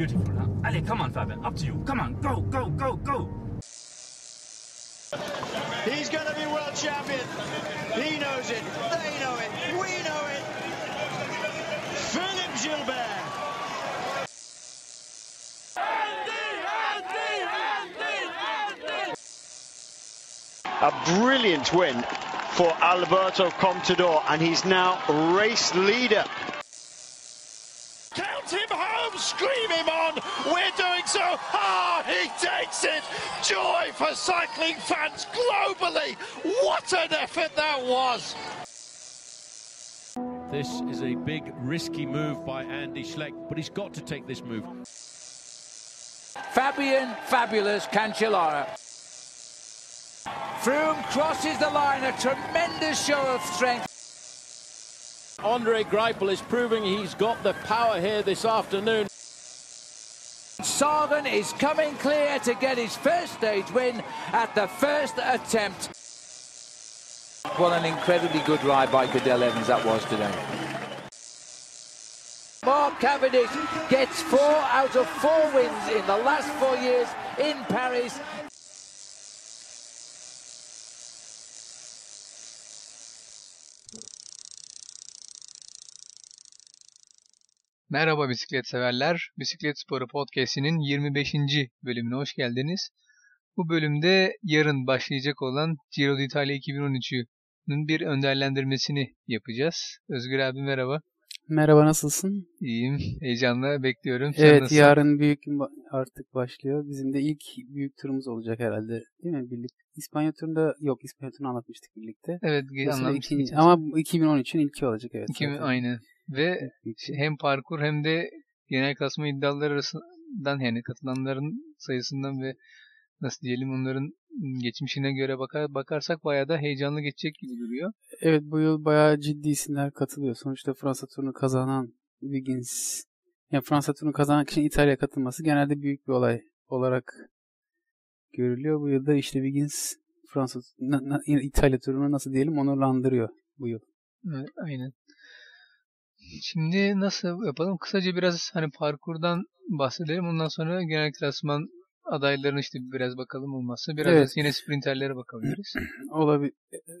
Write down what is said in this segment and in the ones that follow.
Beautiful, huh? Allez, come on, Fabian. Up to you. Come on, go, go, go, go. He's going to be world champion. He knows it. They know it. We know it. Philippe Gilbert. A brilliant win for Alberto Contador, and he's now race leader. Count him home, scream him on. We're doing so. Ah, he takes it. Joy for cycling fans globally. What an effort that was. This is a big, risky move by Andy Schleck, but he's got to take this move. Fabian Fabulous Cancellara. Froome crosses the line, a tremendous show of strength. Andre Greipel is proving he's got the power here this afternoon. Sagan is coming clear to get his first stage win at the first attempt. What an incredibly good ride by Cadell Evans that was today. Mark Cavendish gets four out of four wins in the last four years in Paris. Merhaba bisiklet severler. Bisiklet Sporu Podcast'inin 25. bölümüne hoş geldiniz. Bu bölümde yarın başlayacak olan Giro d'Italia 2013'ün bir önderlendirmesini yapacağız. Özgür abi merhaba. Merhaba nasılsın? İyiyim. Heyecanla bekliyorum. Sen evet nasılsın? yarın büyük artık başlıyor. Bizim de ilk büyük turumuz olacak herhalde. Değil mi? Birlikte. İspanya turunda yok İspanya turunu anlatmıştık birlikte. Evet anlamıştık. ikinci- ama bu 2013'ün ilki olacak evet. İki- zaten. aynı. Ve hem parkur hem de genel klasma iddiaları arasından yani katılanların sayısından ve nasıl diyelim onların geçmişine göre bakar, bakarsak bayağı da heyecanlı geçecek gibi duruyor. Evet bu yıl bayağı ciddi isimler katılıyor. Sonuçta Fransa turunu kazanan Wiggins yani Fransa turunu kazanan kişinin İtalya'ya katılması genelde büyük bir olay olarak görülüyor. Bu yılda işte Wiggins Fransa İtalya turunu nasıl diyelim onurlandırıyor bu yıl. Evet, aynen. Şimdi nasıl yapalım? Kısaca biraz hani parkurdan bahsedelim. Ondan sonra genel klasman adaylarını işte biraz bakalım olmazsa. Biraz Evet. da yine sprinterlere bakabiliriz. Olabilir.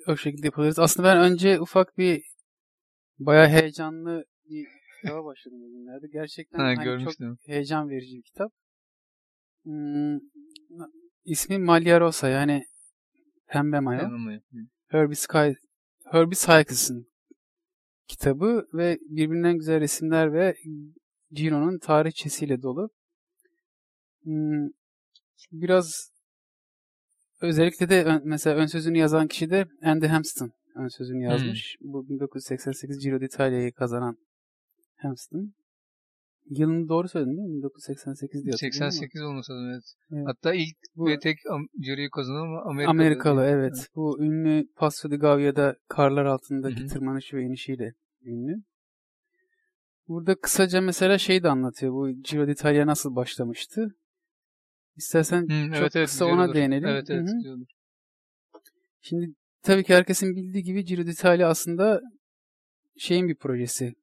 O şekilde yapabiliriz. Aslında ben önce ufak bir bayağı heyecanlı bir kitaba başladım bugünlerde. Gerçekten Ha, hani çok heyecan verici bir kitap. Hmm, ismi Malia Rosa yani Pembe. Tamam. Herbie, Sky, Herbie Sykes'ın kitabı ve birbirinden güzel resimler ve Giro'nun tarihçesiyle dolu. Hmm, biraz özellikle de mesela ön sözünü yazan kişi de Andy Hampsten ön sözünü yazmış. Bu 1988 Giro d'Italia'yı kazanan Hampsten. Yılını doğru söyledin değil mi? 1988 diye hatırlıyorum ama. 88 olması lazım evet. Evet. Hatta ilk Bu- ve tek Ciro'yu kazanan Amerikalı. Amerikalı evet. Bu ünlü Passo di Gavia'da karlar altındaki Hı hı. tırmanış ve inişiyle ünlü. Burada kısaca mesela şey de anlatıyor. Bu Giro d'Italia nasıl başlamıştı? İstersen Hı, çok evet, evet, kısa ona değinelim. Evet evet. Şimdi tabii ki herkesin bildiği gibi Giro d'Italia aslında şeyin bir projesi.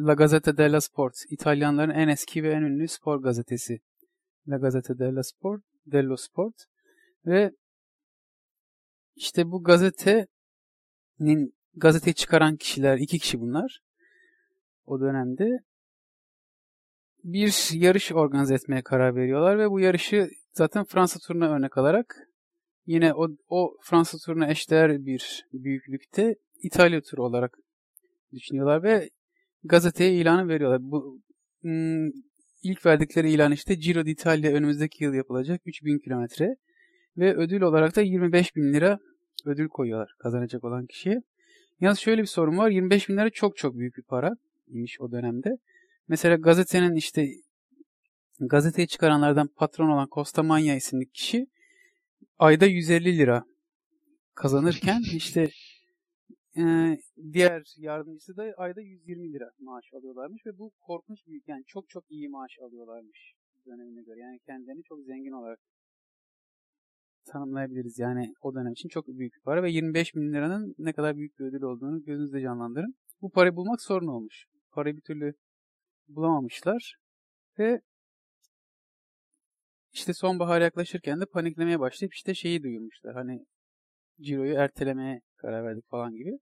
La Gazzetta dello Sport. İtalyanların en eski ve en ünlü spor gazetesi. La Gazzetta dello Sport, dello Sport. Ve işte bu gazetenin gazeteyi çıkaran kişiler, iki kişi bunlar. O dönemde bir yarış organize etmeye karar veriyorlar ve bu yarışı zaten Fransa turuna örnek alarak yine o, o Fransa turuna eşdeğer bir büyüklükte İtalya turu olarak düşünüyorlar ve gazeteye ilanı veriyorlar. Bu hmm, ilk verdikleri ilan işte Giro d'Italia önümüzdeki yıl yapılacak 3000 kilometre ve ödül olarak da 25 bin lira ödül koyuyorlar kazanacak olan kişiye. Yalnız şöyle bir sorun var. 25 bin lira çok çok büyük bir para imiş o dönemde. Mesela gazetenin işte gazeteyi çıkaranlardan patron olan Costamagna isimli kişi ayda 150 lira kazanırken işte e, diğer yardımcısı da ayda 120 lira maaş alıyorlarmış ve bu korkunç büyük yani çok çok iyi maaş alıyorlarmış dönemine göre. Yani kendilerini çok zengin olarak tanımlayabiliriz. Yani o dönem için çok büyük bir para ve 25 bin liranın ne kadar büyük bir ödül olduğunu gözünüzde canlandırın. Bu parayı bulmak sorun olmuş. Parayı bir türlü bulamamışlar ve işte sonbahar yaklaşırken de paniklemeye başlayıp işte şeyi duyurmuşlar. Hani Ciro'yu ertelemeye karar verdik falan gibi.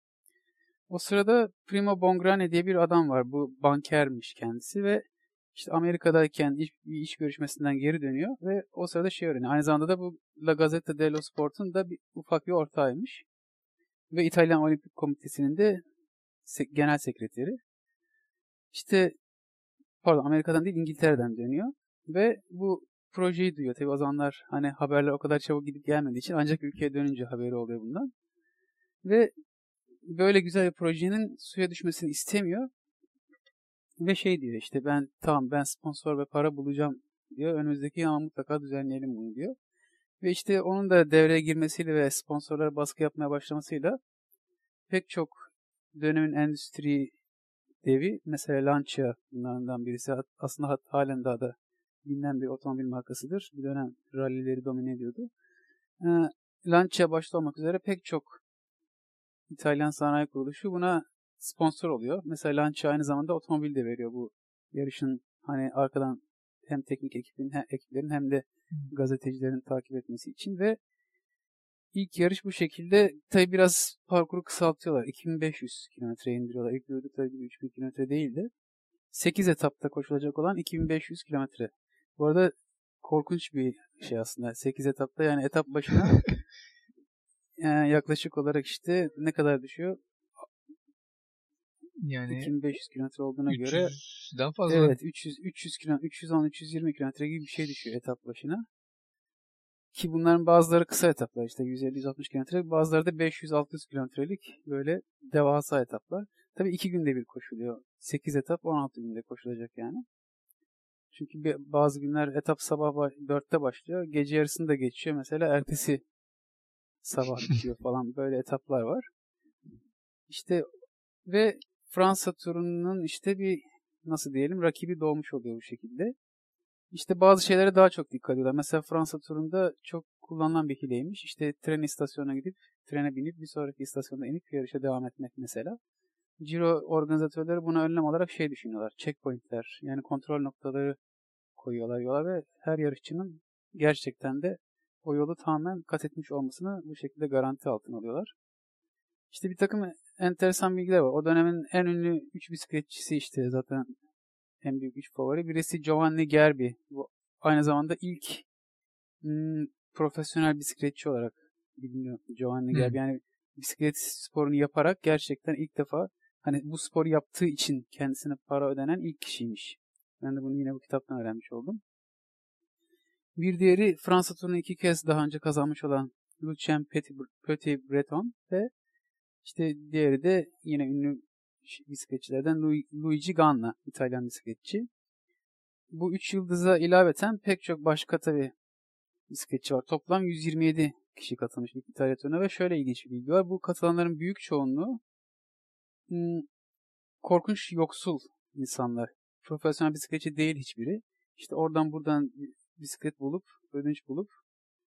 O sırada Primo Bongrane diye bir adam var. Bu bankermiş kendisi ve işte Amerika'dayken iş, bir iş görüşmesinden geri dönüyor ve o sırada şey öğreniyor. Aynı zamanda da bu La Gazzetta dello Sport'un da bir, ufak bir ortağıymış. Ve İtalyan Olimpik Komitesi'nin de se- genel sekreteri. İşte pardon Amerika'dan değil İngiltere'den dönüyor. Ve bu projeyi duyuyor. Tabi o zamanlar hani haberler o kadar çabuk gidip gelmediği için ancak ülkeye dönünce haberi oluyor bundan. Ve böyle güzel bir projenin suya düşmesini istemiyor. Ve şey diyor işte ben tamam ben sponsor ve para bulacağım diyor. Önümüzdeki yıl mutlaka düzenleyelim bunu diyor. Ve işte onun da devreye girmesiyle ve sponsorlara baskı yapmaya başlamasıyla pek çok dönemin endüstri devi mesela Lancia bunlardan birisi aslında hat- halen daha da bilinen bir otomobil markasıdır. Bir dönem rallileri domine ediyordu. Ee, Lancia başta olmak üzere pek çok İtalyan sanayi kuruluşu buna sponsor oluyor. Mesela Lancia aynı zamanda otomobil de veriyor bu yarışın hani arkadan hem teknik ekibin, hem ekiplerin hem de gazetecilerin takip etmesi için ve ilk yarış bu şekilde tabi biraz parkuru kısaltıyorlar. 2500 kilometreye indiriyorlar. İlk duydukları gibi 3000 kilometre değildi. 8 etapta koşulacak olan 2500 kilometre. Bu arada korkunç bir şey aslında. 8 etapta yani etap başına yaklaşık olarak işte ne kadar düşüyor? Yani 2500 kilometre olduğuna göre 300'den fazla. Evet 300 300 kilo 310 320 kilometre gibi bir şey düşüyor etap başına. Ki bunların bazıları kısa etaplar işte 150 160 kilometre, bazıları da 500 600 kilometrelik böyle devasa etaplar. Tabii iki günde bir koşuluyor. 8 etap 16 günde koşulacak yani. Çünkü bazı günler etap sabah ba- 4'te başlıyor. Gece yarısında geçiyor. Mesela ertesi sabah bitiyor falan. Böyle etaplar var. İşte ve Fransa turunun işte bir nasıl diyelim rakibi doğmuş oluyor bu şekilde. İşte bazı şeylere daha çok dikkat ediyorlar. Mesela Fransa turunda çok kullanılan bir hileymiş. İşte tren istasyonuna gidip trene binip bir sonraki istasyonda inip yarışa devam etmek mesela. Ciro organizatörleri buna önlem olarak şey düşünüyorlar. Checkpointler yani kontrol noktaları koyuyorlar yola ve her yarışçının gerçekten de o yolu tamamen kat etmiş olmasını bu şekilde garanti altına alıyorlar. İşte bir takım enteresan bilgiler var. O dönemin en ünlü 3 bisikletçisi işte zaten en büyük 3 favori. Birisi Giovanni Gerbi. Bu aynı zamanda ilk hmm, profesyonel bisikletçi olarak biliniyor Giovanni Hmm. Gerbi. Yani bisiklet sporunu yaparak gerçekten ilk defa hani bu sporu yaptığı için kendisine para ödenen ilk kişiymiş. Ben de bunu yine bu kitaptan öğrenmiş oldum. Bir diğeri Fransa turunu iki kez daha önce kazanmış olan Lucien Petit, Breton ve işte diğeri de yine ünlü bisikletçilerden Lu- Luigi Ganna, İtalyan bisikletçi. Bu üç yıldıza ilaveten pek çok başka tabi bisikletçi var. Toplam 127 kişi katılmış bir İtalya turuna ve şöyle ilginç bir bilgi var. Bu katılanların büyük çoğunluğu korkunç yoksul insanlar. Profesyonel bisikletçi değil hiçbiri. İşte oradan buradan bisiklet bulup, ödünç bulup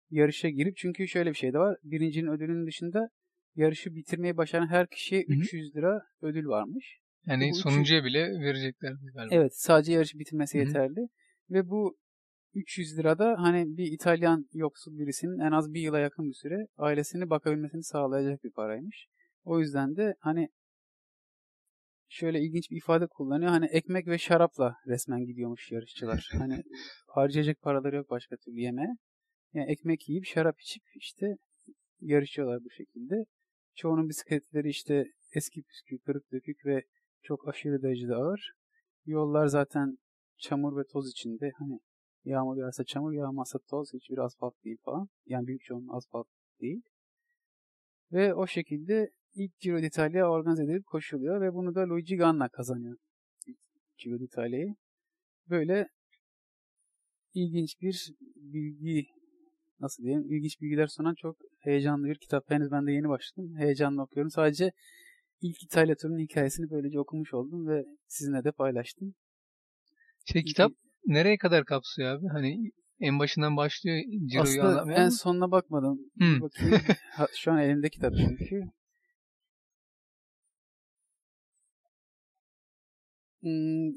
yarışa girip çünkü şöyle bir şey de var. Birincinin ödülünün dışında yarışı bitirmeyi başaran her kişiye Hı hı. 300 lira ödül varmış. Yani Bu sonuncuya bile verecekler galiba. Evet sadece yarışı bitirmesi Hı hı. yeterli. Ve bu 300 lirada hani bir İtalyan yoksul birisinin en az bir yıla yakın bir süre ailesini bakabilmesini sağlayacak bir paraymış. O yüzden de hani şöyle ilginç bir ifade kullanıyor. Hani ekmek ve şarapla resmen gidiyormuş yarışçılar. Hani harcayacak paraları yok başka türlü yemeğe. Yani ekmek yiyip şarap içip işte yarışıyorlar bu şekilde. Çoğunun bisikletleri işte eski püskü, kırık dökük ve çok aşırı derecede ağır. Yollar zaten çamur ve toz içinde. Hani yağmur yağarsa çamur, yağmazsa toz. Hiçbir asfalt değil falan. Yani büyük çoğunluğu asfalt değil. Ve o şekilde ilk Giro d'Italia organize edilip koşuluyor ve bunu da Luigi Ganna kazanıyor. İlk Giro d'Italia'yı. Böyle ilginç bir bilgi nasıl diyeyim ilginç bilgiler sunan çok heyecanlı bir kitap. Henüz ben de yeni başladım. Heyecanla okuyorum. Sadece ilk İtalya turunun hikayesini böylece okumuş oldum ve sizinle de paylaştım. Şey kitap nereye kadar kapsıyor abi? Hani en başından başlıyor Ciro'yu Aslında en sonuna bakmadım. Bir bakayım. Ha, Şu an elimde kitap çünkü.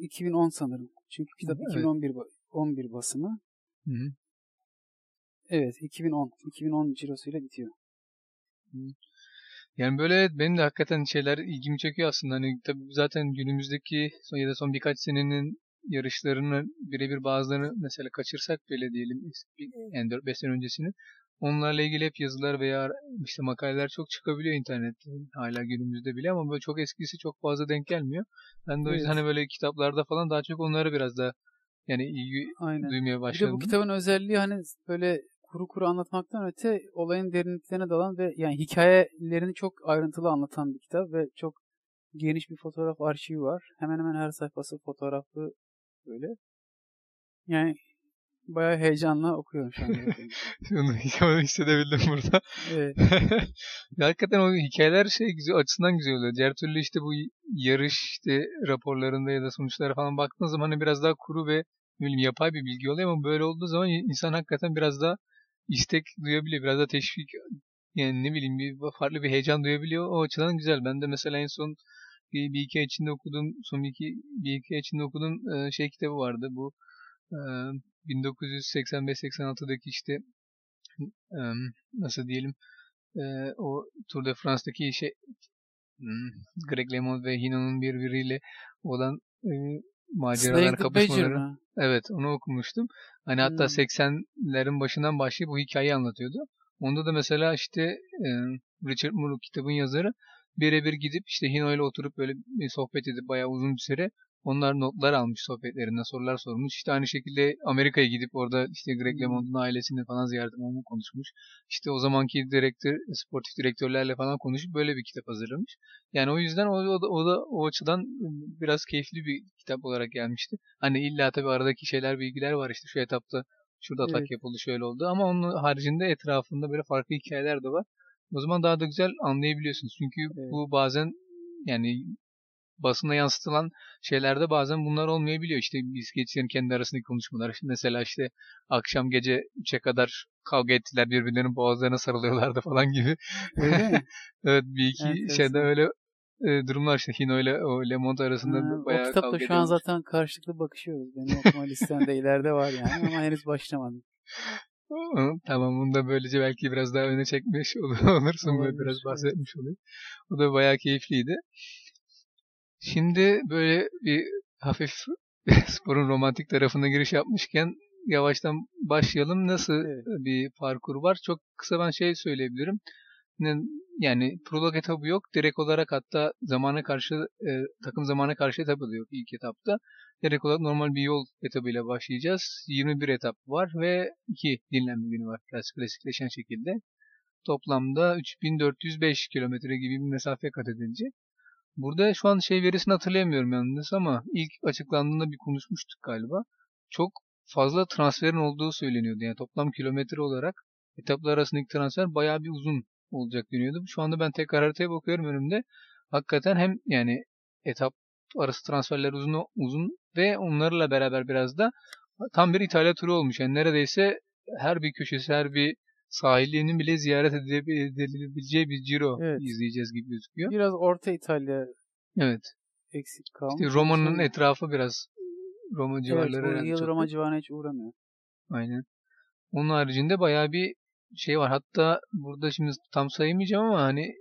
2010 sanırım. Çünkü kitap Evet. 2011 ba- 11 basımı. Hı hı. Evet 2010. 2010 cirosuyla bitiyor. Yani böyle benim de hakikaten şeyler ilgimi çekiyor aslında. Hani tabii zaten günümüzdeki son ya da son birkaç senenin yarışlarını birebir bazılarını mesela kaçırsak bile diyelim yani 4-5 sene öncesini onlarla ilgili hep yazılar veya işte makaleler çok çıkabiliyor internette hala günümüzde bile ama böyle çok eskisi çok fazla denk gelmiyor. Ben de o yüzden Evet. hani böyle kitaplarda falan daha çok onlara biraz da yani ilgi Aynen. duymaya Bir de başladım. bu kitabın özelliği hani böyle kuru kuru anlatmaktan öte olayın derinliklerine dalan ve yani hikayelerini çok ayrıntılı anlatan bir kitap ve çok geniş bir fotoğraf arşivi var. Hemen hemen her sayfası fotoğraflı böyle. Yani bayağı heyecanla okuyorum şu anda. Onu, onu hissedebildim burada. evet. Hakikaten o hikayeler şey güzel açısından güzel oluyor. Diğer türlü işte bu yarış işte raporlarında ya da sonuçlara falan baktığın zaman hani biraz daha kuru ve bileyim yapay bir bilgi oluyor ama böyle olduğu zaman insan hakikaten biraz daha istek duyabiliyor. Biraz da teşvik yani ne bileyim bir farklı bir heyecan duyabiliyor. O açıdan güzel. Ben de mesela en son bir, bir iki ay içinde okuduğum son iki bir iki ay içinde okuduğum e, şey kitabı vardı. Bu 1985-86'daki işte nasıl diyelim o Tour de France'daki şey Greg LeMond ve Hino'nun birbiriyle olan maceralar Slaying kapışmaları. Evet onu okumuştum. Hani hatta Hmm. 80'lerin başından başlayıp bu hikayeyi anlatıyordu. Onda da mesela işte e, Richard Moore kitabın yazarı birebir gidip işte Hino ile oturup böyle bir sohbet edip bayağı uzun bir süre onlar notlar almış sohbetlerinden sorular sormuş. İşte aynı şekilde Amerika'ya gidip orada işte Greg Hmm. LeMond'un ailesini falan ziyaret etmemi konuşmuş. İşte o zamanki direktör, sportif direktörlerle falan konuşup böyle bir kitap hazırlamış. Yani o yüzden o, o, da, o da o açıdan biraz keyifli bir kitap olarak gelmişti. Hani illa tabii aradaki şeyler, bilgiler var işte şu etapta şurada atak Evet. yapıldı şöyle oldu ama onun haricinde etrafında böyle farklı hikayeler de var. O zaman daha da güzel anlayabiliyorsunuz. Çünkü Evet. bu bazen yani basına yansıtılan şeylerde bazen bunlar olmayabiliyor. İşte bisikletçilerin kendi arasındaki konuşmalar. Mesela işte akşam gece 3'e kadar kavga ettiler birbirlerinin boğazlarına sarılıyorlardı falan gibi. Öyle mi? evet bir iki Enteresan. şeyde öyle e, durumlar işte Hino ile o Le Monde arasında Ha, o bayağı kitapta kavga şu an zaten karşılıklı bakışıyoruz. Benim okuma listemde ileride var yani ama henüz başlamadım. Tamam bunu da böylece belki biraz daha öne çekmiş ol- olursun böyle biraz evet. bahsetmiş olayım. O da bayağı keyifliydi. Şimdi böyle bir hafif sporun romantik tarafına giriş yapmışken yavaştan başlayalım. Nasıl Evet. bir parkur var? Çok kısa ben şey söyleyebilirim. Yani prolog etabı yok. Direkt olarak hatta zamana karşı e, takım zamana karşı etabı da yok ilk etapta. Direkt olarak normal bir yol etabıyla başlayacağız. 21 etap var ve 2 dinlenme günü var. Biraz klasikleşen şekilde. Toplamda 3405 kilometre gibi bir mesafe kat edilecek. Burada şu an şey verisini hatırlayamıyorum yalnız ama ilk açıklandığında bir konuşmuştuk galiba. Çok fazla transferin olduğu söyleniyordu. Yani toplam kilometre olarak etaplar arasındaki transfer bayağı bir uzun olacak deniyordu. Şu anda ben tekrar haritaya bakıyorum önümde. Hakikaten hem yani etap arası transferler uzun uzun ve onlarla beraber biraz da tam bir İtalya turu olmuş. Yani neredeyse her bir köşesi, her bir sahilinin bile ziyaret edile- edilebileceği bir Ciro Evet. izleyeceğiz gibi gözüküyor. Biraz Orta İtalya Evet. eksik kalmış. İşte Roma'nın Sonra- etrafı biraz Roma Evet, civarları herhalde yıl Roma civarına hiç uğramıyor. Aynen. Onun haricinde bayağı bir şey var. Hatta burada şimdi tam sayamayacağım ama hani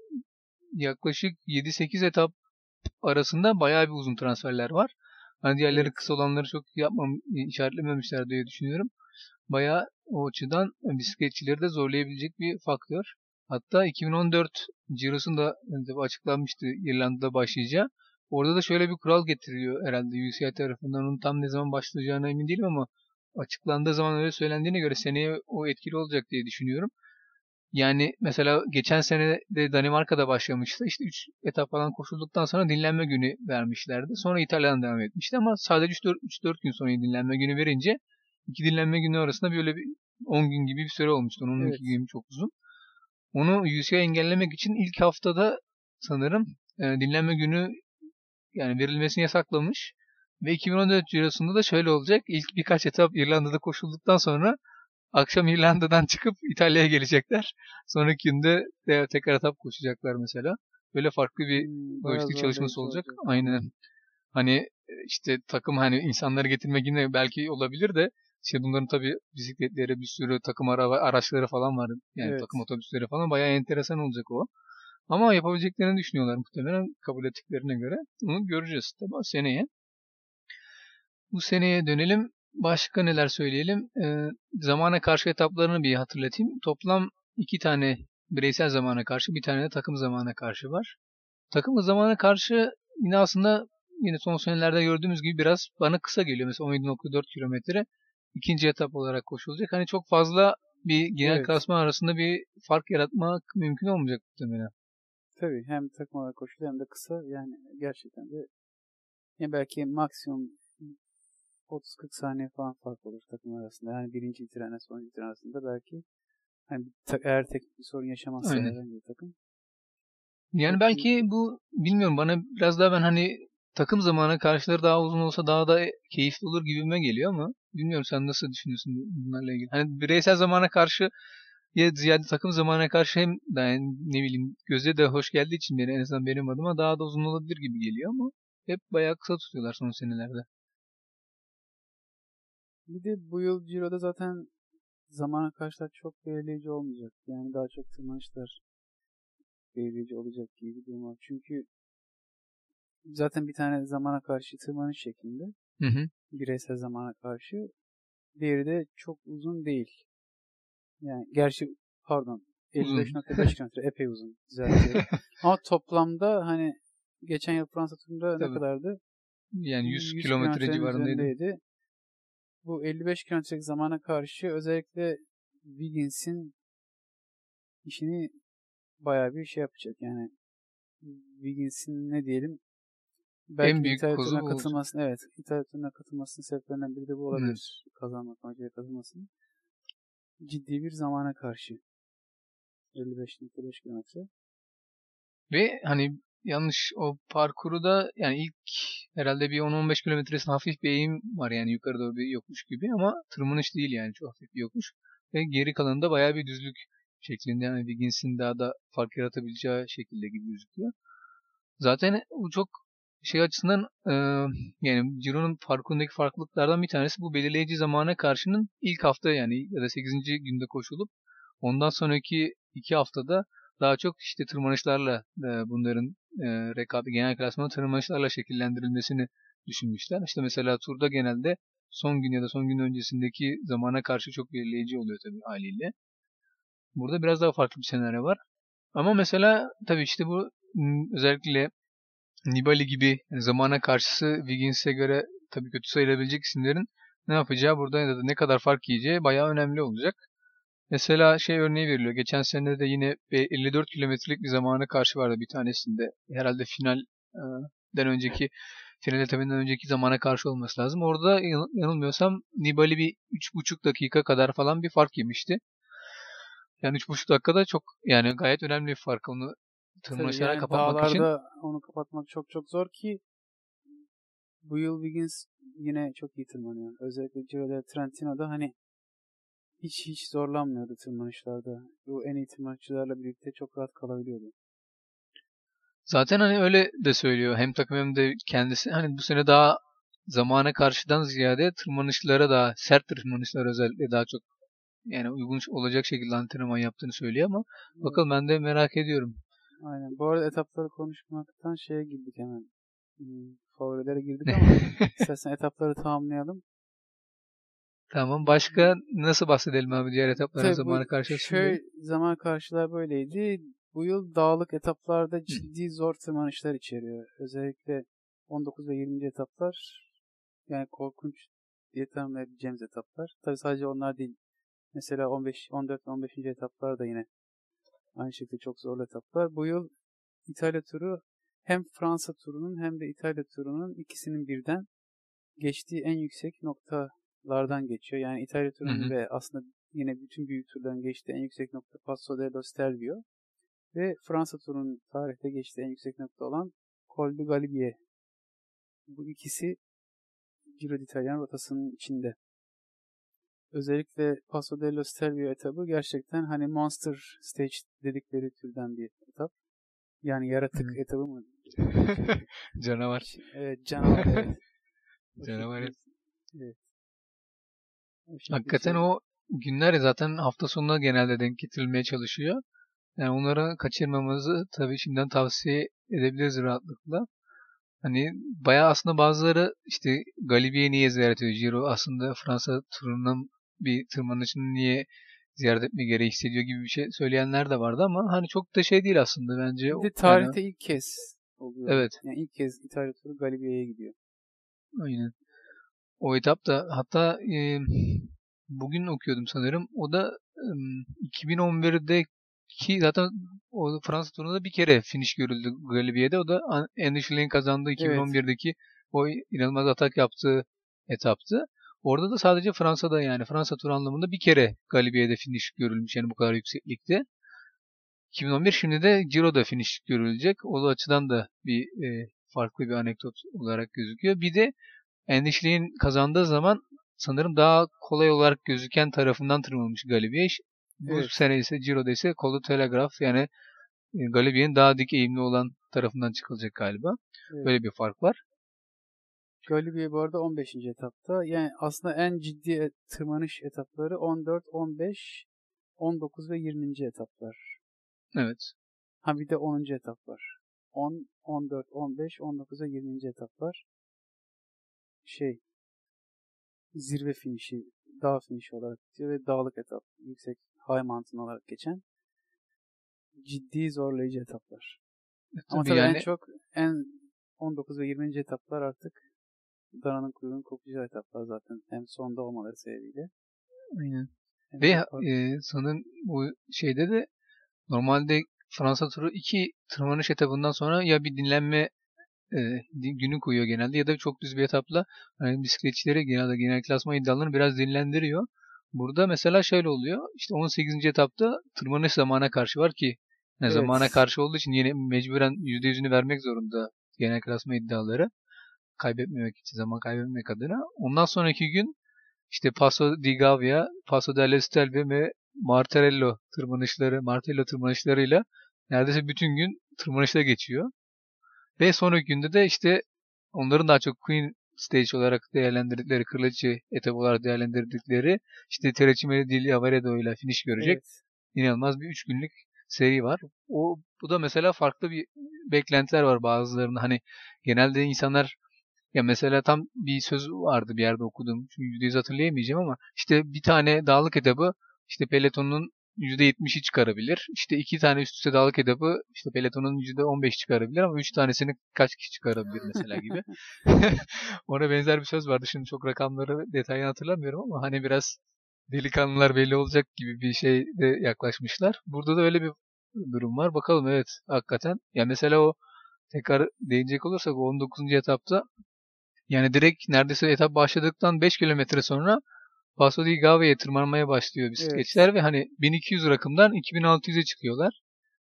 yaklaşık 7-8 etap arasında bayağı bir uzun transferler var. Hani diğerleri Evet. kısa olanları çok yapmam, işaretlememişler diye düşünüyorum. Bayağı o açıdan bisikletçileri de zorlayabilecek bir faktör. Hatta 2014 Ciro'sunda tabii açıklanmıştı İrlanda'da başlayacağı. Orada da şöyle bir kural getiriliyor herhalde UCI tarafından. Onun tam ne zaman başlayacağına emin değilim ama açıklandığı zaman öyle söylendiğine göre seneye o etkili olacak diye düşünüyorum. Yani mesela geçen sene de Danimarka'da başlamıştı. İşte 3 etap falan koşulduktan sonra dinlenme günü vermişlerdi. Sonra İtalya'dan devam etmişti ama sadece 3-4 gün sonra dinlenme günü verince iki dinlenme günü arasında böyle bir 10 gün gibi bir süre olmuştu. Onun Evet. gün çok uzun. Onu UCI engellemek için ilk haftada sanırım e, dinlenme günü yani verilmesini yasaklamış. Ve 2014 Ciro'sunda da şöyle olacak. İlk birkaç etap İrlanda'da koşulduktan sonra akşam İrlanda'dan çıkıp İtalya'ya gelecekler. Sonraki günde de tekrar etap koşacaklar mesela. Böyle farklı bir Hmm, lojistik çalışması zorlayıcı olacak. Aynen. Hani e, işte takım hani insanları getirmek yine belki olabilir de İşte bunların tabii bisikletleri, bir sürü takım araba, araçları falan var. Yani Evet. takım otobüsleri falan bayağı enteresan olacak o. Ama yapabileceklerini düşünüyorlar muhtemelen kabul ettiklerine göre. Onu göreceğiz tabii seneye. Bu seneye dönelim. Başka neler söyleyelim? Ee, zamana karşı etaplarını bir hatırlatayım. Toplam iki tane bireysel zamana karşı, bir tane de takım zamana karşı var. Takım zamana karşı yine aslında yine son senelerde gördüğümüz gibi biraz bana kısa geliyor. Mesela 17.4 kilometre ikinci etap olarak koşulacak. Hani çok fazla bir genel Evet. klasman arasında bir fark yaratmak mümkün olmayacak muhtemelen. Tabii hem takım olarak koşulu hem de kısa yani gerçekten de ya belki maksimum 30-40 saniye falan fark olur takım arasında. Yani birinci bitirenle sonuncu bitiren arasında belki hani eğer teknik bir sorun yaşamazsa herhangi bir takım. Yani belki bu bilmiyorum bana biraz daha ben hani takım zamanı karşıları daha uzun olsa daha da keyifli olur gibime geliyor ama bilmiyorum sen nasıl düşünüyorsun bunlarla ilgili. Hani bireysel zamana karşı ya ziyade takım zamana karşı hem yani ne bileyim göze de hoş geldiği için beni en azından benim adıma daha da uzun olabilir gibi geliyor ama hep bayağı kısa tutuyorlar son senelerde. Bir de bu yıl Ciro'da zaten zamana karşılar çok belirleyici olmayacak. Yani daha çok tırmanışlar belirleyici olacak gibi bir durum var. Çünkü zaten bir tane zamana karşı tırmanış şeklinde Hı hı. bireysel zamana karşı. Diğeri de çok uzun değil. Yani gerçi pardon 55.5 kilometre epey uzun. Düzeltiyorum. Ama toplamda hani geçen yıl Fransa turunda ne kadardı? Yani 100, 100 kilometre civarındaydı. Bu 55 kilometrelik zamana karşı özellikle Wiggins'in işini bayağı bir şey yapacak. Yani Wiggins'in ne diyelim belki büyük İtalya kozu bu olacak. katılmasının evet İtalya katılmasının sebeplerinden biri de bu olabilir. Kazanmak amacıyla katılmasının. Ciddi bir zamana karşı. 55.5 kilometre. Ve hani yanlış o parkuru da yani ilk herhalde bir 10-15 kilometresinde hafif bir eğim var yani yukarı doğru bir yokuş gibi ama tırmanış değil yani çok hafif bir yokuş. Ve geri kalanında bayağı bir düzlük şeklinde yani Wiggins'in daha da fark yaratabileceği şekilde gibi gözüküyor. Zaten bu çok şey açısından e, yani Ciro'nun parkurundaki farklılıklardan bir tanesi bu belirleyici zamana karşının ilk hafta yani ya da 8. günde koşulup ondan sonraki iki haftada daha çok işte tırmanışlarla e, bunların e, rekabet genel klasmanı tırmanışlarla şekillendirilmesini düşünmüşler. İşte mesela turda genelde son gün ya da son gün öncesindeki zamana karşı çok belirleyici oluyor tabii haliyle. Burada biraz daha farklı bir senaryo var. Ama mesela tabii işte bu özellikle Nibali gibi zamana karşısı Wiggins'e göre tabii kötü sayılabilecek isimlerin ne yapacağı burada ya da ne kadar fark yiyeceği bayağı önemli olacak. Mesela şey örneği veriliyor. Geçen sene de yine bir 54 kilometrelik bir zamana karşı vardı bir tanesinde. Herhalde finalden önceki final etabından önceki zamana karşı olması lazım. Orada yan- yanılmıyorsam Nibali bir 3,5 dakika kadar falan bir fark yemişti. Yani 3,5 dakikada çok yani gayet önemli bir fark. Onu tırmanışlara yani kapatmak için. onu kapatmak çok çok zor ki bu yıl Wiggins yine çok iyi tırmanıyor. Özellikle Giro del Trentino'da hani hiç hiç zorlanmıyordu tırmanışlarda. Bu en iyi tırmanışçılarla birlikte çok rahat kalabiliyordu. Zaten hani öyle de söylüyor. Hem takım hem de kendisi. Hani bu sene daha zamana karşıdan ziyade tırmanışlara daha sert tırmanışlara özellikle daha çok yani uygun olacak şekilde antrenman yaptığını söylüyor ama bakalım ben de merak ediyorum. Aynen. Bu arada etapları konuşmaktan şeye girdik hemen. Hmm, favorilere girdik ama istersen etapları tamamlayalım. Tamam. Başka nasıl bahsedelim abi diğer etaplara Tabii zamana karşı? Şöyle zaman karşılar böyleydi. Bu yıl dağlık etaplarda ciddi zor tırmanışlar içeriyor. Özellikle 19 ve 20. etaplar yani korkunç diye tanımlayabileceğimiz etaplar. Tabi sadece onlar değil. Mesela 15, 14 ve 15. etaplar da yine aynı şekilde çok zorlu etaplar. Bu yıl İtalya turu hem Fransa turunun hem de İtalya turunun ikisinin birden geçtiği en yüksek noktalardan geçiyor. Yani İtalya turunun ve aslında yine bütün büyük turların geçtiği en yüksek nokta Passo dello Stelvio ve Fransa turunun tarihte geçtiği en yüksek nokta olan Col du Galibier. Bu ikisi Giro d'Italia'nın rotasının içinde. Özellikle Passo dello Stelvio etabı gerçekten hani Monster Stage dedikleri türden bir etap. Yani yaratık Hı. etabı mı? Canavar. Evet, canavar evet. Canavar, Evet. şekilde Hakikaten şey- o günler zaten hafta sonuna genelde denk getirilmeye çalışıyor. Yani onları kaçırmamızı tabii şimdiden tavsiye edebiliriz rahatlıkla. Hani bayağı aslında bazıları işte Galibiye niye ziyaret ediyor? Giro aslında Fransa turunun bir tırmanışını niye ziyaret etme gereği hissediyor gibi bir şey söyleyenler de vardı ama hani çok da şey değil aslında bence. Bir de yani- tarihte ilk kez oluyor. Evet. Yani ilk kez İtalya turu Galibiye'ye gidiyor. Aynen. O etap da hatta e, bugün okuyordum sanırım. O da e, 2011'deki zaten o Fransa turunda bir kere finish görüldü Galibiye'de. O da An- Andy Schlein kazandığı 2011'deki o inanılmaz atak yaptığı etaptı. Orada da sadece Fransa'da yani Fransa turu anlamında bir kere Galibiye'de finish görülmüş yani bu kadar yükseklikte. 2011 şimdi de Ciro'da finish görülecek. O açıdan da bir e, farklı bir anekdot olarak gözüküyor. Bir de Schlein kazandığı zaman sanırım daha kolay olarak gözüken tarafından tırmanmış Galibiye. Bu Evet. sene ise Ciro'da ise Col de Telegraph yani e, Galibiye'nin daha dik eğimli olan tarafından çıkılacak galiba. Evet. Böyle bir fark var. Galibiye bu arada 15. etapta. Yani aslında en ciddi tırmanış etapları 14, 15, 19 ve 20. etaplar. Evet. Ha bir de 10. etap var. 10, 14, 15, 19 ve 20. etaplar. Şey zirve finişi, dağ finişi olarak bitiyor ve dağlık etap, yüksek high mountain olarak geçen ciddi zorlayıcı etaplar. Ama Tabii tabii yani en çok en 19 ve 20. etaplar artık dananın kuyruğunun kopacağı etaplar zaten. Hem sonda olmaları sebebiyle. aynen. hem Ve de- e, sanırım bu şeyde de normalde Fransa turu iki tırmanış etabından sonra ya bir dinlenme e, günü koyuyor genelde ya da çok düz bir etapla hani bisikletçileri genelde genel klasman iddialarını biraz dinlendiriyor. Burada mesela şöyle oluyor. İşte 18. etapta tırmanış zamana karşı var ki ne Evet. zamana karşı olduğu için yine mecburen %100'ünü vermek zorunda genel klasman iddiaları. Kaybetmemek için, zaman kaybetmemek adına. Ondan sonraki gün işte Paso di Gavia, Paso dell'Estelve ve Martarello tırmanışları, Martello tırmanışlarıyla neredeyse bütün gün tırmanışta geçiyor. Ve sonraki günde de işte onların daha çok Queen Stage olarak değerlendirdikleri, kırılıcı etap olarak değerlendirdikleri işte Terecimeli di Lavaredo ile finish görecek Evet. inanılmaz bir 3 günlük seri var. O bu da mesela farklı bir beklentiler var bazılarında. Hani genelde insanlar ya mesela tam bir söz vardı bir yerde okudum. Çünkü %100 hatırlayamayacağım ama işte bir tane dağlık etabı işte pelotonun %70'i çıkarabilir. İşte iki tane üst üste dağlık etabı işte pelotonun %15 çıkarabilir ama üç tanesini kaç kişi çıkarabilir mesela gibi. Ona benzer bir söz vardı. Şimdi çok rakamları detayını hatırlamıyorum ama hani biraz delikanlılar belli olacak gibi bir şeyde yaklaşmışlar. Burada da öyle bir durum var. Bakalım evet hakikaten. Ya mesela o tekrar değinecek olursak o 19. etapta yani direkt neredeyse etap başladıktan 5 kilometre sonra Paso di Gave'ye tırmanmaya başlıyor bisikletçiler ve hani 1200 rakımdan 2600'e çıkıyorlar.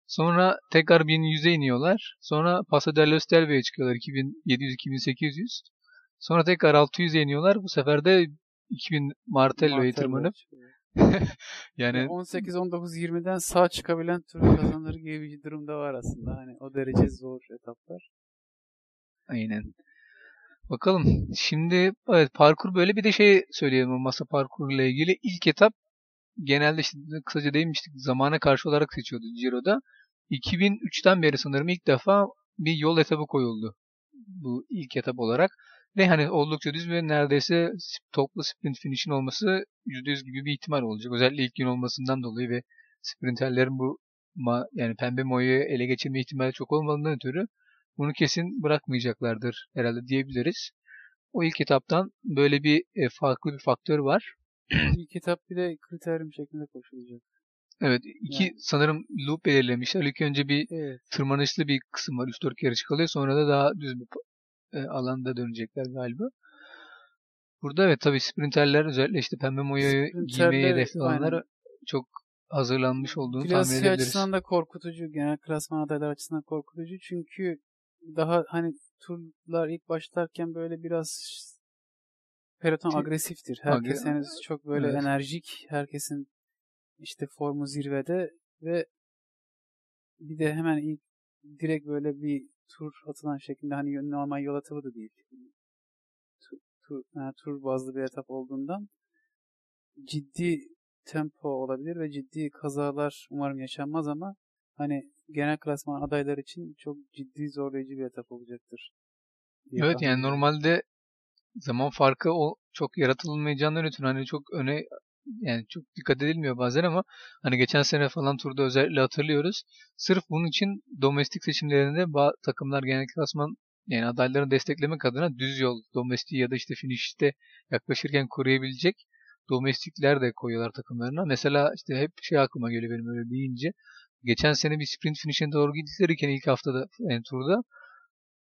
Sonra tekrar 1100'e iniyorlar. Sonra Paso dell'Ostelve'ye çıkıyorlar 2700-2800. Sonra tekrar 600'e iniyorlar. Bu sefer de 2000 Martello'yu Martello tırmanıp yani Yani 18, 19, 20'den sağ çıkabilen tur kazanır gibi bir durumda var aslında. Hani o derece zor etaplar. Aynen. Bakalım. Şimdi evet parkur böyle bir de şey söyleyelim masa parkuruyla ilgili. İlk etap genelde işte kısaca değinmiştik zamana karşı olarak seçiyordu Ciro'da. 2003'ten beri sanırım ilk defa bir yol etabı koyuldu. Bu ilk etap olarak. Ve hani oldukça düz ve neredeyse toplu sprint finish'in olması %100 gibi bir ihtimal olacak. Özellikle ilk gün olmasından dolayı ve sprinterlerin bu yani pembe moyu ele geçirme ihtimali çok olmadığından ötürü bunu kesin bırakmayacaklardır herhalde diyebiliriz. O ilk etaptan böyle bir e, farklı bir faktör var. İlk etap bir de kriteryum şeklinde koşulacak. Evet, iki Yani- sanırım loop belirlemişler. İlk önce bir Evet. tırmanışlı bir kısım var. 3-4 kere çıkılıyor. Sonra da daha düz bir e, alanda dönecekler galiba. Burada evet tabii sprinterler özellikle işte pembe moyoyu giymeyi aynen. çok hazırlanmış olduğunu tahmin Klasiği edebiliriz. açısından da korkutucu. Genel klasman adaylar açısından korkutucu. Çünkü daha hani turlar ilk başlarken böyle biraz peloton agresiftir. Herkes Agre- henüz çok böyle Evet. enerjik. Herkesin işte formu zirvede ve bir de hemen ilk direkt böyle bir tur atılan şeklinde hani normal yol etabı da değil. Tur, tur, yani tur bazlı bir etap olduğundan ciddi tempo olabilir ve ciddi kazalar umarım yaşanmaz ama hani genel klasman adaylar için çok ciddi zorlayıcı bir etap olacaktır. Evet tahmin yani normalde zaman farkı o çok yaratılmayacağından ötürü hani çok öne yani çok dikkat edilmiyor bazen ama hani geçen sene falan turda özellikle hatırlıyoruz. Sırf bunun için domestik seçimlerinde ba- takımlar genel klasman yani adaylarını desteklemek adına düz yol, domestik ya da işte finişte yaklaşırken koruyabilecek domestikler de koyuyorlar takımlarına. Mesela işte hep şey aklıma geliyor benim öyle deyince. Geçen sene bir sprint finishine doğru gittilerken ilk haftada yani turda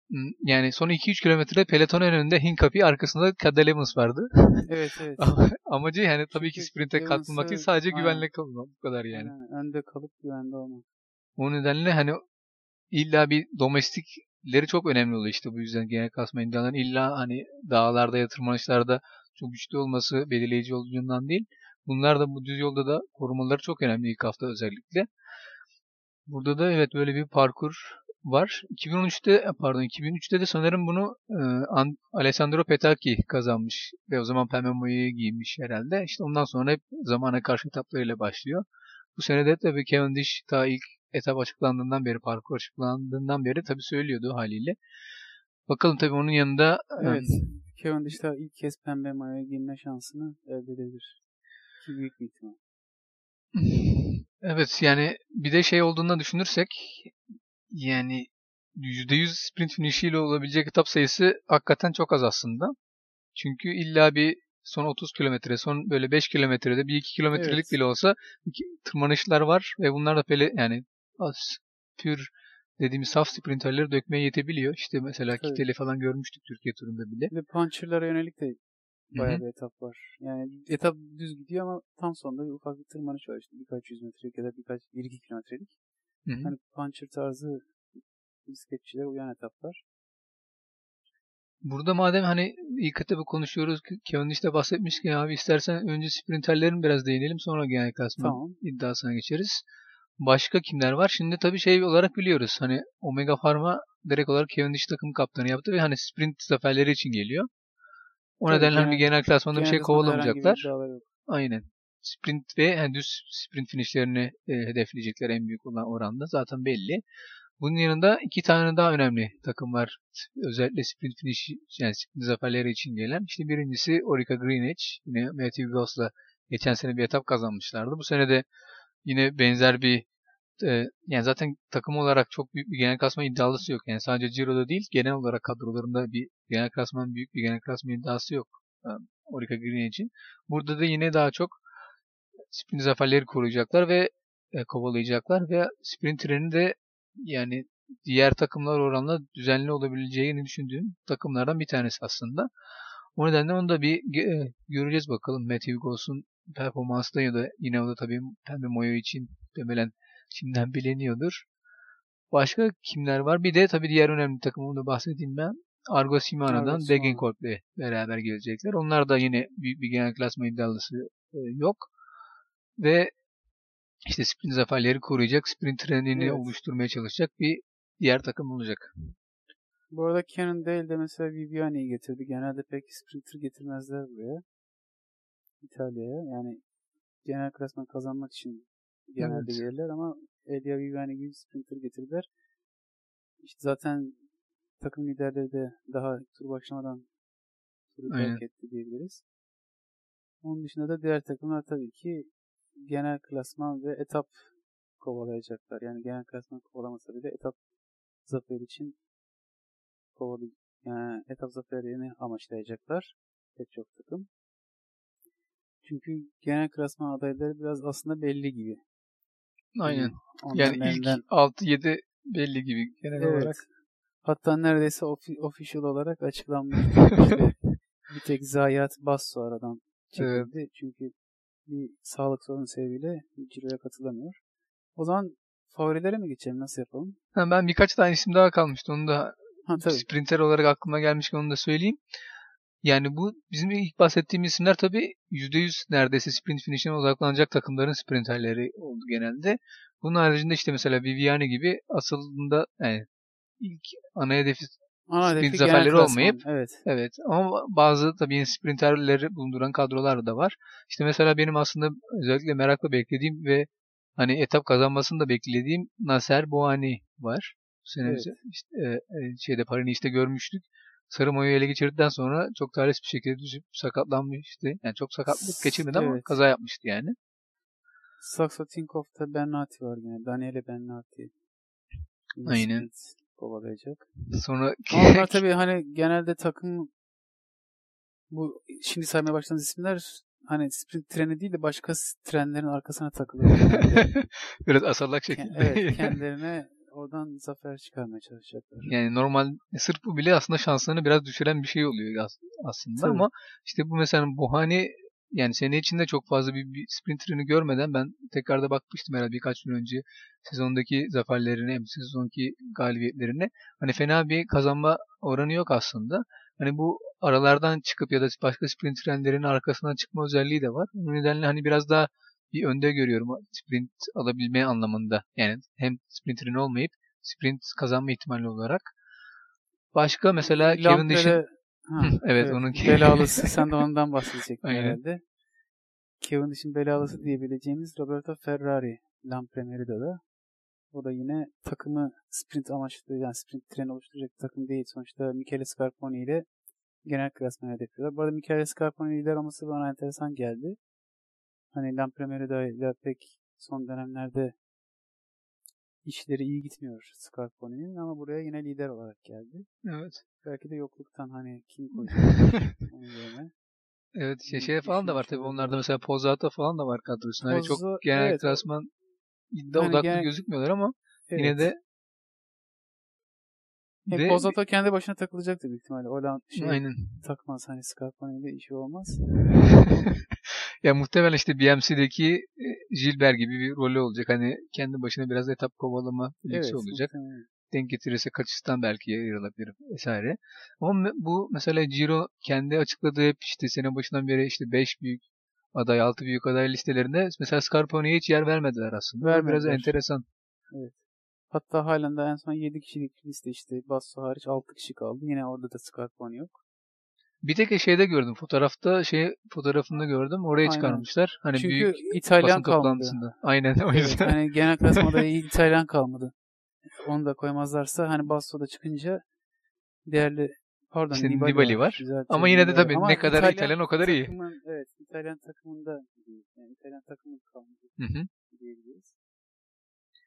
m, yani son 2-3 kilometre peloton önünde Hinkapi arkasında Cadel Evans vardı. Evet evet. Amacı yani tabii ki sprinte katılmak değil sadece aynen. güvenle kalmak bu kadar yani. Aynen, önde kalıp güvende olmak. O nedenle hani illa bir domestikleri çok önemli oluyor işte bu yüzden genel kasma indiaların illa hani dağlarda ya tırmanışlarda çok güçlü olması belirleyici olduğundan değil. Bunlar da bu düz yolda da korumaları çok önemli ilk hafta özellikle. Burada da evet böyle bir parkur var. 2013'te e, pardon 2003'te de sanırım bunu e, An- Alessandro Petacchi kazanmış ve o zaman pembe mayoyu giymiş herhalde. İşte ondan sonra hep zamana karşı etaplarıyla başlıyor. Bu sene de tabii Cavendish ta ilk etap açıklandığından beri, parkur açıklandığından beri tabii söylüyordu haliyle. Bakalım tabii onun yanında e, Evet. Cavendish daha ilk kez pembe mayoya giyme şansını elde edebilir. Ki büyük bir ihtimal. Evet yani bir de şey olduğunu düşünürsek yani %100 sprint finişiyle olabilecek etap sayısı hakikaten çok az aslında. Çünkü illa bir son 30 kilometre, son böyle 5 kilometrede bir 2 kilometrelik Evet. bile olsa tırmanışlar var ve bunlar da pele, yani az pür dediğimiz saf sprinterleri dökmeye yetebiliyor. İşte mesela Tabii. Kittel'i falan görmüştük Türkiye turunda bile. De puncher'lara yönelik de bayağı hı. bir etap var. Yani etap düz gidiyor ama tam sonunda bir ufak bir tırmanış var işte. Birkaç yüz metrelik ya da birkaç bir iki kilometrelik. Hani puncher tarzı bisikletçilere uyan etaplar. Burada madem hani ilk etapı konuşuyoruz, Kevin işte bahsetmişken abi istersen önce sprinterlerin biraz değinelim sonra genel klasman Tamam. iddiasına geçeriz. Başka kimler var? Şimdi tabii şey olarak biliyoruz. Hani Omega Pharma direkt olarak Cavendish takım kaptanı yaptı ve hani sprint zaferleri için geliyor. O Tabii, nedenle hani bir genel- klasmanda bir şey bir kovalamayacaklar. yok. Aynen. Sprint ve yani düz sprint finishlerini e, hedefleyecekler en büyük olan oranda. Zaten belli. Bunun yanında iki tane daha önemli takım var. Özellikle sprint finish yani sprint zaferleri için gelen. İşte birincisi Orica Greenwich. Yine Matthew Goss'la geçen sene bir etap kazanmışlardı. Bu sene de yine benzer bir e, yani zaten takım olarak çok büyük bir genel klasman iddialısı yok. Yani sadece Ciro'da değil genel olarak kadrolarında bir genel klasman büyük bir genel klasman iddiası yok. e, Orica Greenwich'in. Burada da yine daha çok sprint zaferleri koruyacaklar ve e, kovalayacaklar ve sprint treni de yani diğer takımlar oranla düzenli olabileceğini düşündüğüm takımlardan bir tanesi aslında. O nedenle onu da bir e, göreceğiz bakalım. Matthew Goss'un performansı ya da yine o da tabii Pembe Moyo için demelen şimdiden bileniyordur. Başka kimler var? Bir de tabii diğer önemli takım onu da bahsedeyim ben. Argo Shimano. Degenkolb'le beraber gelecekler. Onlar da yine büyük bir genel klasma iddialısı e, yok. Ve işte sprint zaferleri koruyacak, sprint trenini Evet. oluşturmaya çalışacak bir diğer takım olacak. Bu arada Cannondale de mesela Viviani'yi getirdi. Genelde pek sprinter getirmezler buraya. İtalya'ya. Yani genel klasman kazanmak için genelde Evet. gelirler ama Elia Viviani gibi sprinter getirdiler. İşte zaten takım liderleri de daha tur başlamadan turu terk etti diyebiliriz. Onun dışında da diğer takımlar tabii ki genel klasman ve etap kovalayacaklar. Yani genel klasman kovalamasa bile etap zafer için kovalay yani etap zaferini amaçlayacaklar pek çok takım. Çünkü genel klasman adayları biraz aslında belli gibi. Aynen. Onların Yani ilk elinden- 6-7 belli gibi genel Evet. olarak. Hatta neredeyse ofi- official olarak açıklanmıştı. İşte bir tek Zayiat Basso aradan çekildi. Çünkü bir sağlık sorunu sebebiyle Ciro'ya katılamıyor. O zaman favorilere mi geçelim? Nasıl yapalım? Ha, ben birkaç tane isim daha kalmıştı. Onu da Ha tabii. sprinter olarak aklıma gelmişken onu da söyleyeyim. Yani bu bizim ilk bahsettiğimiz isimler tabii %100 neredeyse sprint finishine odaklanacak takımların sprinterleri oldu genelde. Bunun haricinde işte mesela Viviani gibi aslında yani ilk ana hedefi Ana sprint hedefi zaferleri klasman. olmayıp Evet. Evet ama bazı tabii sprinterleri bulunduran kadrolar da var. İşte mesela benim aslında özellikle merakla beklediğim ve hani etap kazanmasını da beklediğim Nasser Boani var. Bu sene Evet. işte, e, e, şeyde Paris-Nice'de görmüştük. Sarı mayoyu ele geçirdikten sonra çok talihsiz bir şekilde düşüp sakatlanmıştı. Yani çok sakatlık geçirmedi ama Evet. kaza yapmıştı yani. Saxo Tinkoff'ta Bennati var yine. Daniele Bennati. Yine Aynen. kovalayacak. Sonra Ama onlar tabii hani genelde takım bu şimdi saymaya başladığınız isimler hani sprint treni değil de başka trenlerin arkasına takılıyor. biraz asallak şekilde. evet kendilerine oradan zafer çıkarmaya çalışacaklar. Yani normal sırf bu bile aslında şanslarını biraz düşüren bir şey oluyor as- aslında Tabii. ama işte bu mesela Buhani yani sene içinde çok fazla bir, bir sprinterini görmeden ben tekrar da bakmıştım herhalde birkaç gün önce sezondaki zaferlerine hem sezonki galibiyetlerine. Hani fena bir kazanma oranı yok aslında. Hani bu aralardan çıkıp ya da başka sprint trenlerin arkasından çıkma özelliği de var. Bu nedenle hani biraz daha bir önde görüyorum sprint alabilme anlamında. Yani hem sprinterin olmayıp sprint kazanma ihtimali olarak. Başka mesela Kevin Dish'in Ha, evet, onun belalısı sen de ondan bahsedecektin herhalde. Kevin Dish'in belalısı diyebileceğimiz Roberto Ferrari Lampre Merida'da. O da yine takımı sprint amaçlı yani sprint treni oluşturacak takım değil. Sonuçta Michele Scarponi ile genel klasmanı hedefliyorlar. Bu arada Michele Scarponi lider olması bana enteresan geldi. Hani Lampre Merida ile pek son dönemlerde işleri iyi gitmiyor Scarponi'nin ama buraya yine lider olarak geldi. evet. Belki de yokluktan hani kim onun yerine. Evet şey, şey falan da var tabii. Onlarda mesela Pozzato falan da var kadrosunda. Hani Pozzo- çok genel evet. klasman iddia Hani odaklı genel- gözükmüyorlar ama yine Evet. de Hem de- Pozzato kendi başına takılacaktır büyük ihtimalle. O lan şey aynen. takmaz hani Scarponi ile işi olmaz. ya muhtemelen işte BMC'deki e, Gilbert gibi bir rolü olacak. Hani kendi başına biraz etap kovalama lüksü evet, olacak. muhtemelen. denk getirirse kaçıştan belki ayrılabilir vesaire. Ama bu mesela Giro kendi açıkladığı hep işte sene başından beri işte 5 büyük aday, 6 büyük aday listelerinde mesela Scarponi'ye hiç yer vermediler aslında. Bu Biraz Vermediler. enteresan. Hatta halen de en son 7 kişilik liste işte Basso hariç 6 kişi kaldı. Yine orada da Scarponi yok. Bir tek şeyde gördüm. Fotoğrafta şey fotoğrafında gördüm. Oraya Aynen. çıkarmışlar. Hani Çünkü büyük İtalyan kalmadı. Aynen o Evet, yüzden. hani genel klasmada iyi İtalyan kalmadı. Onu da koymazlarsa hani Basso'da çıkınca değerli pardon İşte Nibali, Nibali var. Düzeltiyorum, Ama yine de tabii Ama ne kadar İtalyan o kadar iyi. takımın, Evet İtalyan takımında. Yani İtalyan takımı kalmadı Hı hı. diyebiliriz.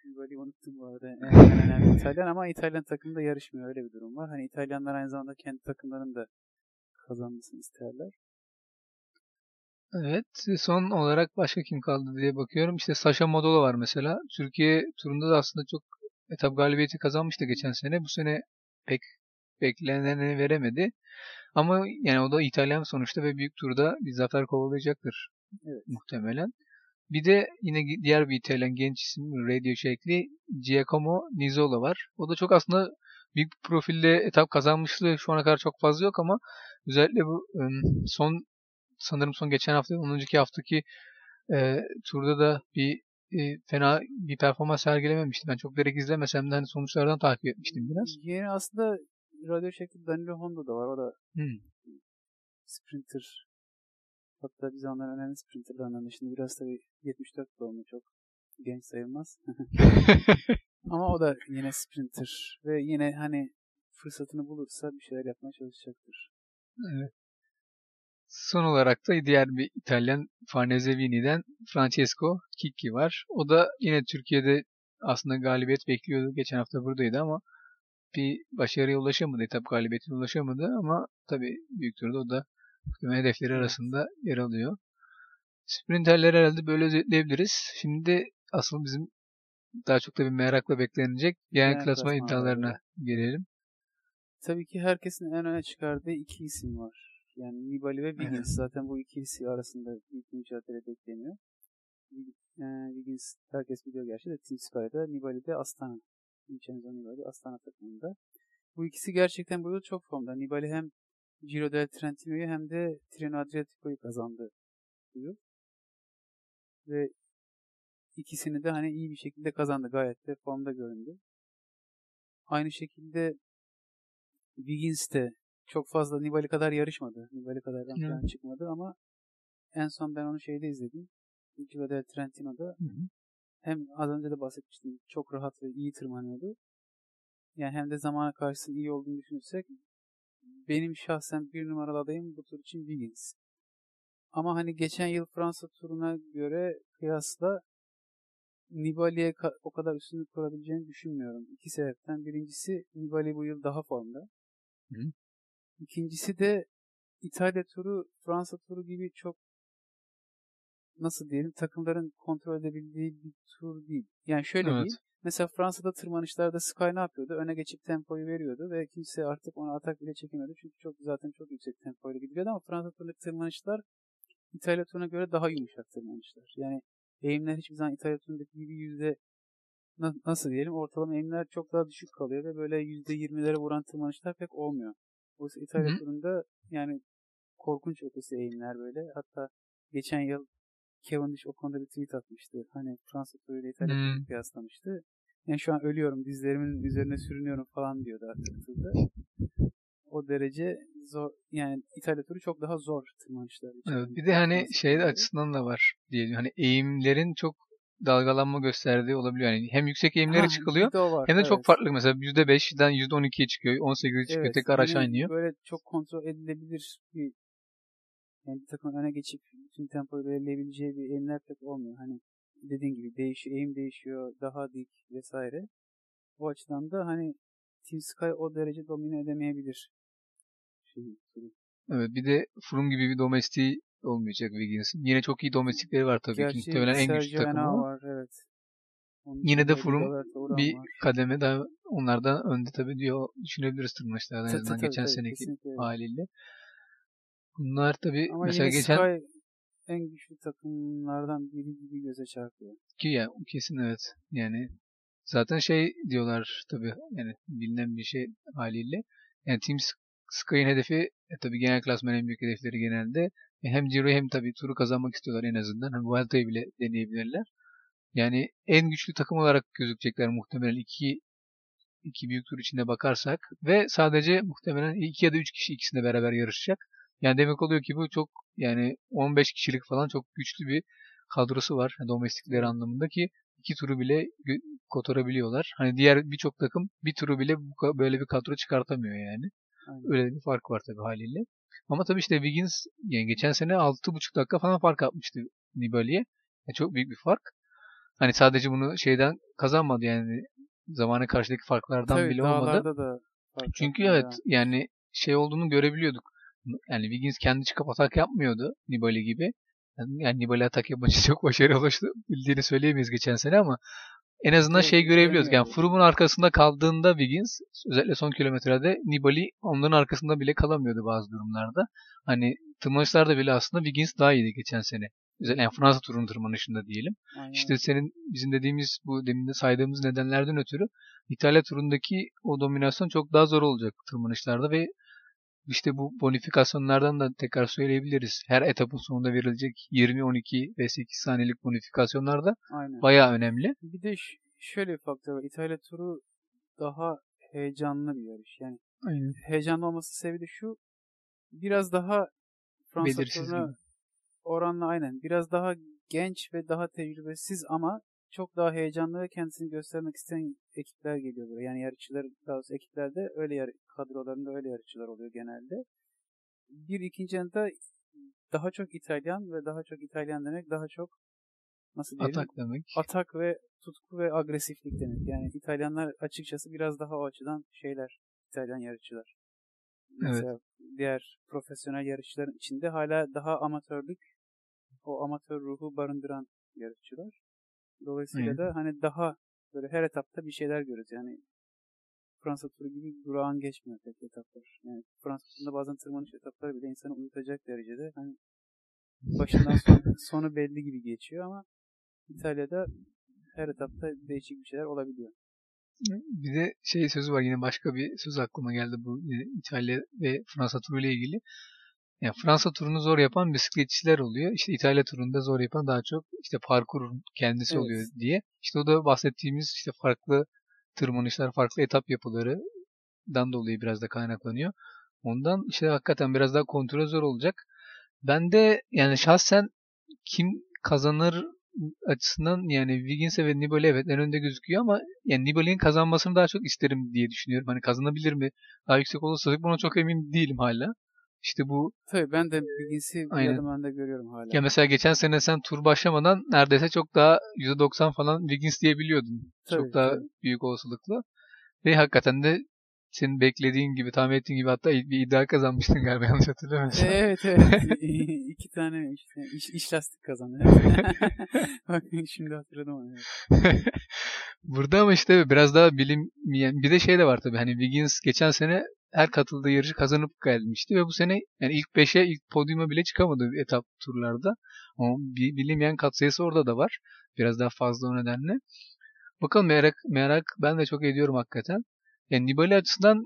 Nibali unuttum bu arada. En, en önemli İtalyan ama İtalyan takımında yarışmıyor. Öyle bir durum var. Hani İtalyanlar aynı zamanda kendi takımlarının da kazanmasını isterler. Evet. Son olarak başka kim kaldı diye bakıyorum. İşte Sasha Modolo var mesela. Türkiye turunda da aslında çok etap galibiyeti kazanmıştı geçen sene. Bu sene pek bekleneni veremedi. Ama yani o da İtalyan sonuçta ve büyük turda bir zafer kovalayacaktır Evet. muhtemelen. Bir de yine diğer bir İtalyan genç isim radio şekli Giacomo Nizzolo var. O da çok aslında büyük bir profilde etap kazanmışlığı şu ana kadar çok fazla yok ama özellikle bu son sanırım son geçen hafta, 10. haftaki e, turda da bir e, fena bir performans sergilememişti. Ben çok direkt izlemesem de hani sonuçlardan takip etmiştim biraz. Yeni aslında radyo şekli Danilo Honda da var. O da Hmm. sprinter. Hatta bir zamanlar önemli sprinterlarından. Şimdi biraz tabii 74 doğumlu çok genç sayılmaz. Ama o da yine sprinter. Ve yine hani fırsatını bulursa bir şeyler yapmaya çalışacaktır. Evet. Son olarak da diğer bir İtalyan Farnese Vini'den Francesco Chicchi var. O da yine Türkiye'de aslında galibiyet bekliyordu. Geçen hafta buradaydı ama bir başarıya ulaşamadı. Etap galibiyetine ulaşamadı ama tabii büyük turda o da muhtemelen hedefleri arasında yer alıyor. Sprinterleri herhalde böyle özetleyebiliriz. Şimdi asıl bizim daha çok da bir merakla beklenecek genel klasman iddialarına gelelim. Tabii ki herkesin en öne çıkardığı iki isim var. Yani Nibali ve Wiggins. Zaten bu ikisi arasında büyük mücadele bekleniyor. Ee, Wiggins herkes biliyor gerçi de Team Sky'da. Nibali de Astana. Vincenzo Nibali Astana takımında. Bu ikisi gerçekten bu yıl çok formda. Nibali hem Giro del Trentino'yu hem de Tirreno Adriatico'yu kazandı yıl. Ve ikisini de hani iyi bir şekilde kazandı. Gayet de formda göründü. Aynı şekilde Wiggins de çok fazla Nibali kadar yarışmadı. Nibali kadar plana çıkmadı ama en son ben onu şeyde izledim. Giro del Trentino'da Hı hı. hem az önce de bahsetmiştim çok rahat ve iyi tırmanıyordu. Yani hem de zamana karşısında iyi olduğunu düşünürsek benim şahsen bir numaralı adayım bu tur için Wiggins. Ama hani geçen yıl Fransa turuna göre kıyasla Nibali'ye o kadar üstünlük kurabileceğini düşünmüyorum. İki sebepten. Birincisi Nibali bu yıl daha formda. Hı. İkincisi de İtalya turu Fransa turu gibi çok nasıl diyelim takımların kontrol edebildiği bir tur değil. Yani şöyle Evet. diyeyim. Mesela Fransa'da tırmanışlarda Sky ne yapıyordu? Öne geçip tempoyu veriyordu ve kimse artık ona atak bile çekemiyordu. Çünkü çok zaten çok yüksek tempoyla gidiyordu ama Fransa turundaki tırmanışlar İtalya turuna göre daha yumuşak tırmanışlar. Yani eğimler hiçbir zaman İtalya turundaki gibi yüzde na- nasıl diyelim ortalama eğimler çok daha düşük kalıyor ve böyle yüzde yirmilere vuran tırmanışlar pek olmuyor. Oysa İtalya hı. turunda yani korkunç ötesi eğimler böyle. Hatta geçen yıl Cavendish o konuda bir tweet atmıştı. Hani Fransa turuyla İtalya Hmm. kıyaslamıştı. Yani şu an ölüyorum dizlerimin üzerine sürünüyorum falan diyordu artık turda. O derece zor yani İtalya turu çok daha zor tırmanışlar için. Evet, bir de hani şey açısından da var diyelim. Hani eğimlerin çok dalgalanma gösterdiği olabiliyor. Yani hem yüksek eğimlere Ha, çıkılıyor de var, hem de çok evet. farklı. Mesela %5'den %12'ye çıkıyor, 18'e çıkıyor, Evet, tekrar aşağı hani iniyor. Böyle çok kontrol edilebilir bir yani bir takım öne geçip bütün tempoyu belirleyebileceği bir eğimler pek olmuyor. Hani dediğin gibi değişiyor, eğim değişiyor, daha dik vesaire. O açıdan da hani Team Sky o derece domine edemeyebilir. Şey, turu. Evet, bir de Froome gibi bir domestiği olmayacak Wiggins'in. Yine çok iyi domestikleri var tabii ki. Gerçi Muhtemelen en güçlü takımı var, evet. Onun yine de Froome bir var. kademe daha onlardan önde tabii diyor düşünebiliriz tırmanışlardan en Tabii, azından tabii, geçen tabii, seneki haliyle. Bunlar tabii Ama mesela yine geçen Sky en güçlü takımlardan biri gibi göze çarpıyor. ki ya kesin evet. Yani zaten şey diyorlar tabii yani bilinen bir şey haliyle. Yani Team Sky'ın hedefi e, tabii genel klasman en büyük hedefleri genelde. E, hem Ciro'yu hem tabii turu kazanmak istiyorlar en azından. Hani Vuelta'yı bile deneyebilirler. Yani en güçlü takım olarak gözükecekler muhtemelen iki iki büyük tur içinde bakarsak ve sadece muhtemelen iki ya da üç kişi ikisinde beraber yarışacak. Yani demek oluyor ki bu çok yani 15 kişilik falan çok güçlü bir kadrosu var domestikleri anlamında ki iki turu bile kotarabiliyorlar. Hani diğer birçok takım bir turu bile böyle bir kadro çıkartamıyor yani. Aynen. Öyle bir fark var tabii haliyle. Ama tabii işte Wiggins yani geçen sene 6,5 dakika falan fark atmıştı Nibali'ye. Yani çok büyük bir fark. Hani sadece bunu şeyden kazanmadı yani zamana karşıdaki farklardan Tabii bile olmadı. da fark Çünkü evet ya. yani şey olduğunu görebiliyorduk. Yani Wiggins kendi çıkıp atak yapmıyordu Nibali gibi. Yani, yani Nibali atak yapınca çok başarılı. Bildiğini söyleyemeyiz geçen sene ama en azından Evet, şey görebiliyorduk. Yani. Froome'un arkasında kaldığında Wiggins özellikle son kilometrede Nibali onların arkasında bile kalamıyordu bazı durumlarda. Hani tırmanışlarda bile aslında Wiggins daha iyiydi geçen sene. Özellikle yani Fransa turunun tırmanışında diyelim. Aynen. İşte senin bizim dediğimiz bu demin de saydığımız nedenlerden ötürü İtalya turundaki o dominasyon çok daha zor olacak tırmanışlarda ve işte bu bonifikasyonlardan da tekrar söyleyebiliriz. Her etapın sonunda verilecek 20, 12 ve 8 saniyelik bonifikasyonlar da Aynen. bayağı önemli. Bir de şöyle bir faktör var. İtalya turu daha heyecanlı bir yarış. Yani Aynen. heyecanlı olması sebebi şu. Biraz daha Fransa Belirsiz turuna gibi. oranla aynen. Biraz daha genç ve daha tecrübesiz ama çok daha heyecanlı ve kendisini göstermek isteyen ekipler geliyor buraya. Yani yarışçılar, daha doğrusu ekiplerde öyle yar kadrolarında öyle yarışçılar oluyor genelde. Bir ikinci yanında daha çok İtalyan ve daha çok İtalyan demek daha çok nasıl diyelim? Atak demek. atak ve tutku ve agresiflik demek. Yani İtalyanlar açıkçası biraz daha o açıdan şeyler, İtalyan yarışçılar. Mesela diğer profesyonel yarışçıların içinde hala daha amatörlük, o amatör ruhu barındıran yarışçılar. Dolayısıyla Evet. da hani daha böyle her etapta bir şeyler görüyoruz. Yani Fransa turu gibi durağan geçmiyor pek etaplar. Yani Fransa turunda bazen tırmanış etapları bile insanı uyutacak derecede hani başından son, sonu belli gibi geçiyor ama İtalya'da her etapta değişik bir şeyler olabiliyor. Bir de şey sözü var yine başka bir söz aklıma geldi bu İtalya ve Fransa turu ile ilgili. Yani Fransa turunu zor yapan bisikletçiler oluyor. İşte İtalya turunda zor yapan daha çok işte parkurun kendisi Evet. oluyor diye. İşte o da bahsettiğimiz işte farklı tırmanışlar, farklı etap yapıları hızından dolayı biraz da kaynaklanıyor. Ondan işte hakikaten biraz daha kontrol zor olacak. Ben de yani şahsen kim kazanır açısından yani Wiggins'e ve Nibali evet en önde gözüküyor ama yani Nibali'nin kazanmasını daha çok isterim diye düşünüyorum. Hani kazanabilir mi? Daha yüksek olursa buna çok emin değilim hala. İşte bu Tabii ben de Wiggins'i bir Aynen. adım önde görüyorum hala. ya mesela geçen sene sen tur başlamadan neredeyse çok daha %90 falan Wiggins diyebiliyordun. Tabii, çok daha tabii. büyük olasılıkla. Ve hakikaten de senin beklediğin gibi, tahmin ettiğin gibi hatta bir iddia kazanmıştın galiba yanlış hatırlamıyorsam. Evet evet. İki tane işte iş, iş lastik kazandı. Bak şimdi hatırladım onu. evet. Burada ama işte biraz daha bilim bir de şey de var tabii hani Wiggins geçen sene her katıldığı yarışı kazanıp gelmişti ve bu sene yani ilk 5'e ilk podyuma bile çıkamadı etap turlarda. Ama bi- bilinmeyen katsayısı orada da var. Biraz daha fazla o nedenle. Bakalım merak merak ben de çok ediyorum hakikaten. Yani Nibali açısından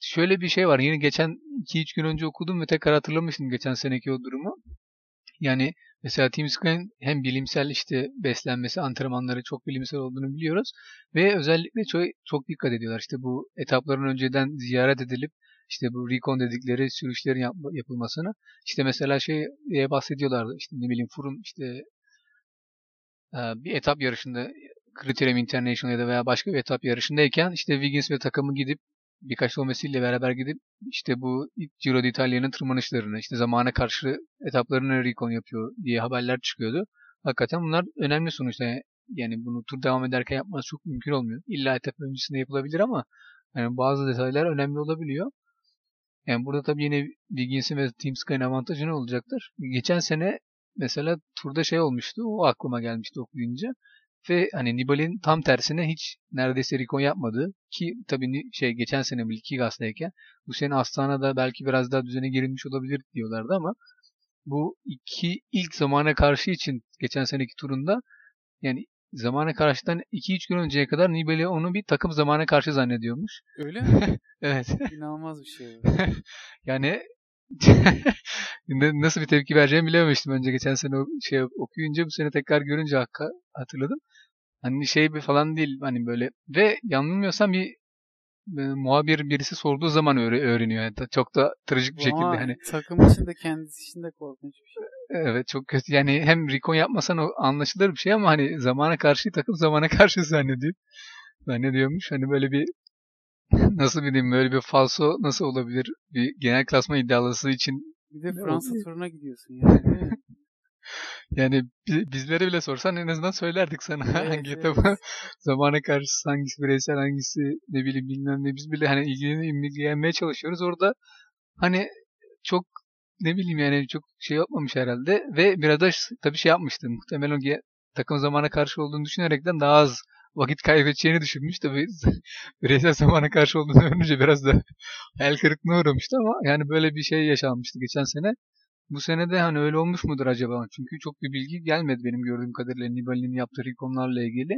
şöyle bir şey var. Yine geçen 2-3 gün önce okudum ve tekrar hatırlamıştım geçen seneki o durumu. Yani mesela Tim Sky'ın hem bilimsel işte beslenmesi, antrenmanları çok bilimsel olduğunu biliyoruz. Ve özellikle çok, çok dikkat ediyorlar. İşte bu etapların önceden ziyaret edilip işte bu recon dedikleri sürüşlerin yap- yapılmasını. İşte mesela şey diye bahsediyorlardı. İşte ne bileyim Froome işte bir etap yarışında Criterium International ya da veya başka bir etap yarışındayken işte Wiggins ve takımı gidip birkaç kilometresiyle beraber gidip işte bu Giro d'Italia'nın tırmanışlarını işte zamana karşı etaplarını recon yapıyor diye haberler çıkıyordu. Hakikaten bunlar önemli sonuçta. Yani bunu tur devam ederken yapması çok mümkün olmuyor. İlla etap öncesinde yapılabilir ama yani bazı detaylar önemli olabiliyor. Yani burada tabii yine Wiggins'in ve Team Sky'ın avantajı ne olacaktır? Geçen sene mesela turda şey olmuştu. O aklıma gelmişti okuyunca. Ve hani Nibali'nin tam tersine hiç neredeyse Rikon yapmadı. Ki tabii şey geçen sene Milki Gas'tayken bu sene Astana'da belki biraz daha düzene girilmiş olabilir diyorlardı ama bu iki ilk zamana karşı için geçen seneki turunda yani zamana karşıdan 2-3 gün önceye kadar Nibali onu bir takım zamana karşı zannediyormuş. Öyle mi? Evet. İnanılmaz bir şey. Yani nasıl bir tepki vereceğimi bilememiştim önce geçen sene o şey okuyunca bu sene tekrar görünce hakka hatırladım. Hani şey bir falan değil hani böyle ve yanılmıyorsam bir e, muhabir birisi sorduğu zaman öğre- öğreniyor. Yani çok da trajik bir şekilde hani takım içinde kendisi için de korkunç bir şey. evet çok kötü. Yani hem Recon yapmasan o anlaşılır bir şey ama hani zamana karşı takım zamana karşı zannediyor. Zannediyormuş. Hani böyle bir nasıl bileyim böyle bir falso nasıl olabilir? Bir genel klasman iddialısı için Bir de Fransa turuna gidiyorsun yani. Yani bi- bizlere bile sorsan en azından söylerdik sana Evet, hangi evet. etapı zamana karşı hangisi bireysel hangisi ne bileyim bilmem ne biz bile hani ilgilenmeye çalışıyoruz orada hani çok ne bileyim yani çok şey yapmamış herhalde ve biraz da ş- tabii şey yapmıştı muhtemelen takım zamana karşı olduğunu düşünerekten daha az vakit kaybedeceğini düşünmüş tabii bireysel zamana karşı olduğunu öğrenince biraz da hayal kırıklığına uğramıştı ama yani böyle bir şey yaşanmıştı geçen sene. Bu sene de hani öyle olmuş mudur acaba? Çünkü çok bir bilgi gelmedi benim gördüğüm kadarıyla Nibali'nin yaptığı rekonlarla ilgili.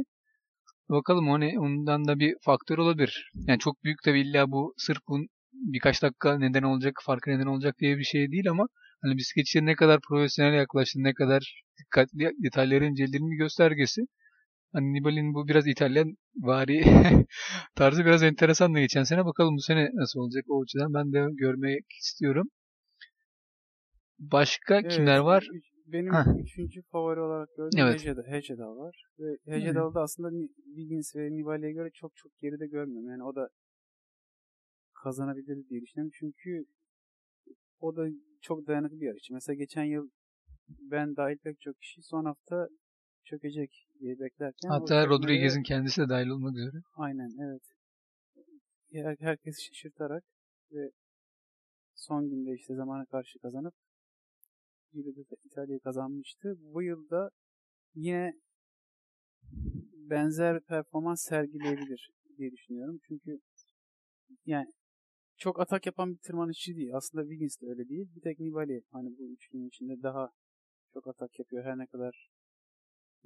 Bakalım ne, ondan da bir faktör olabilir. Yani çok büyük tabii illa bu sırf bu birkaç dakika neden olacak, farkı neden olacak diye bir şey değil ama hani bisikletçilerin ne kadar profesyonel yaklaştığını, ne kadar dikkatli detayları incelediğinin bir göstergesi. Hani Nibali'nin bu biraz İtalyan vari tarzı biraz enteresan da geçen sene. Bakalım bu sene nasıl olacak o açıdan ben de görmek istiyorum. Başka Evet, kimler var? benim Heh. üçüncü favori olarak gördüğüm Evet. Hecedal, Hecedal var. Ve Hecedal'da aslında Ni- Wiggins ve Nibali'ye göre çok çok geride görmüyorum. Yani o da kazanabilir diye düşünüyorum. Çünkü o da çok dayanıklı bir yarışçı. Mesela geçen yıl ben dahil pek çok kişi son hafta çökecek diye beklerken Hatta Rodriguez'in kendisi de dahil olmak üzere. Aynen evet. Her, herkes şaşırtarak ve son günde işte zamana karşı kazanıp Giro'da da İtalya'yı kazanmıştı. Bu yılda yine benzer performans sergileyebilir diye düşünüyorum. Çünkü yani çok atak yapan bir tırmanışçı değil. Aslında Wiggins de öyle değil. Bir tek Nibali hani bu üçlünün içinde daha çok atak yapıyor. Her ne kadar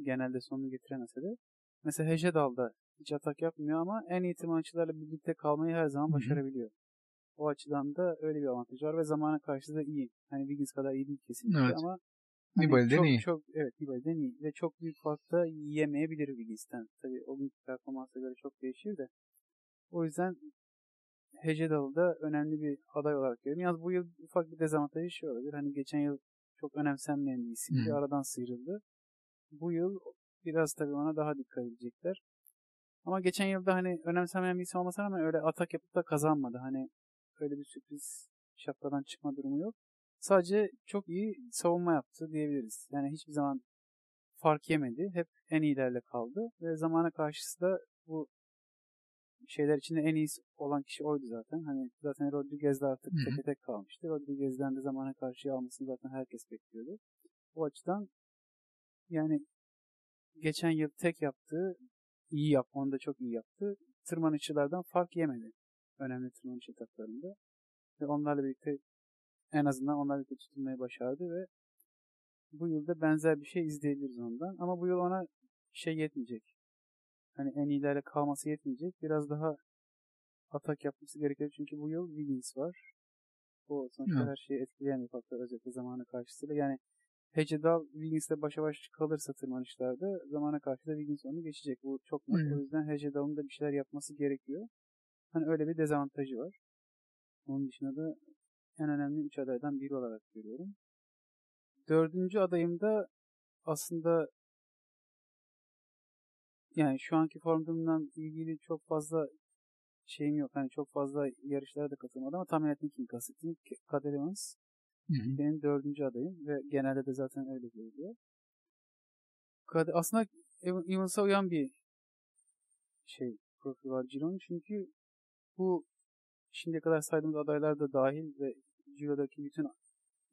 genelde sonunu getiremese de. Mesela Hecedal'da hiç atak yapmıyor ama en iyi tırmanışçılarla birlikte kalmayı her zaman başarabiliyor. O açıdan da öyle bir avantaj var ve zamana karşı da iyi. Hani Wiggins kadar iyi değil kesinlikle Evet. ama hani Nibali'den çok, iyi. Çok, evet Nibali'den iyi. Ve çok büyük farkta yiyemeyebilir Wiggins'ten. Tabii o günkü performansa göre çok değişir de. O yüzden Hecedalı da önemli bir aday olarak görüyorum. Yalnız bu yıl ufak bir dezavantajı şey olabilir. Hani geçen yıl çok önemsenmeyen bir isimdi. Aradan sıyrıldı. Bu yıl biraz tabii ona daha dikkat edecekler. Ama geçen yılda hani önemsenmeyen bir isim olmasına rağmen öyle atak yapıp da kazanmadı. Hani öyle bir sürpriz şapkadan çıkma durumu yok. Sadece çok iyi savunma yaptı diyebiliriz. Yani hiçbir zaman fark yemedi. Hep en iyilerle kaldı. Ve zamana karşısı da bu şeyler içinde en iyisi olan kişi oydu zaten. Hani zaten Rodriguez de artık teke tek kalmıştı. Rodriguez'den de zamana karşı almasını zaten herkes bekliyordu. O açıdan yani geçen yıl tek yaptığı iyi yap. Onu da çok iyi yaptı. Tırmanışçılardan fark yemedi. Önemli tırmanış etaplarında. Ve onlarla birlikte en azından onlarla birlikte tutunmayı başardı ve bu yılda benzer bir şey izleyebiliriz ondan. Ama bu yıl ona şey yetmeyecek. Hani en iyilerle kalması yetmeyecek. Biraz daha atak yapması gerekiyor. Çünkü bu yıl Wiggins var. Bu sonuçta Evet. her şeyi etkileyen bir faktör özellikle zamanı karşısıyla. Yani Hecedal Wiggins'le başa baş kalırsa tırmanışlarda zamana karşı da Wiggins onu geçecek. Bu çok net. O yüzden Hecedal'ın da bir şeyler yapması gerekiyor. Hani öyle bir dezavantajı var. Onun dışında da en önemli üç adaydan biri olarak görüyorum. Dördüncü adayımda aslında yani şu anki form durumundan ilgili çok fazla şeyim yok. Hani çok fazla yarışlara da katılmadım ama tahmin ettim kim kastettim. Kader Evans Benim dördüncü adayım ve genelde de zaten öyle görülüyor. Kader, aslında Ev- Evans'a uyan bir şey profil var Ciro'nun çünkü bu şimdiye kadar saydığımız adaylar da dahil ve Ciro'daki bütün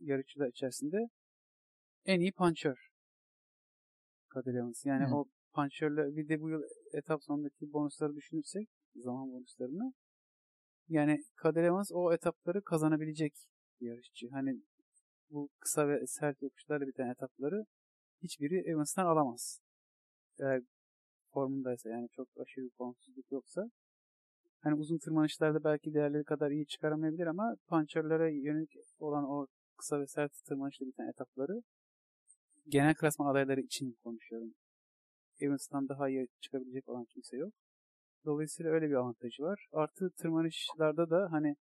yarışçılar içerisinde en iyi puncher Kadir Evans. Yani Hı. o puncherle bir de bu yıl etap sonundaki bonusları düşünürsek zaman bonuslarını yani Kadir Evans o etapları kazanabilecek yarışçı. Hani bu kısa ve sert yokuşlarla biten etapları hiçbiri Evans'tan alamaz. Eğer formundaysa yani çok aşırı formsuzluk yoksa hani uzun tırmanışlarda belki değerleri kadar iyi çıkaramayabilir ama puncherlara yönelik olan o kısa ve sert tırmanışla biten etapları genel klasman adayları için konuşuyorum. Evans'tan daha iyi çıkabilecek olan kimse yok. Dolayısıyla öyle bir avantajı var. Artı tırmanışlarda da hani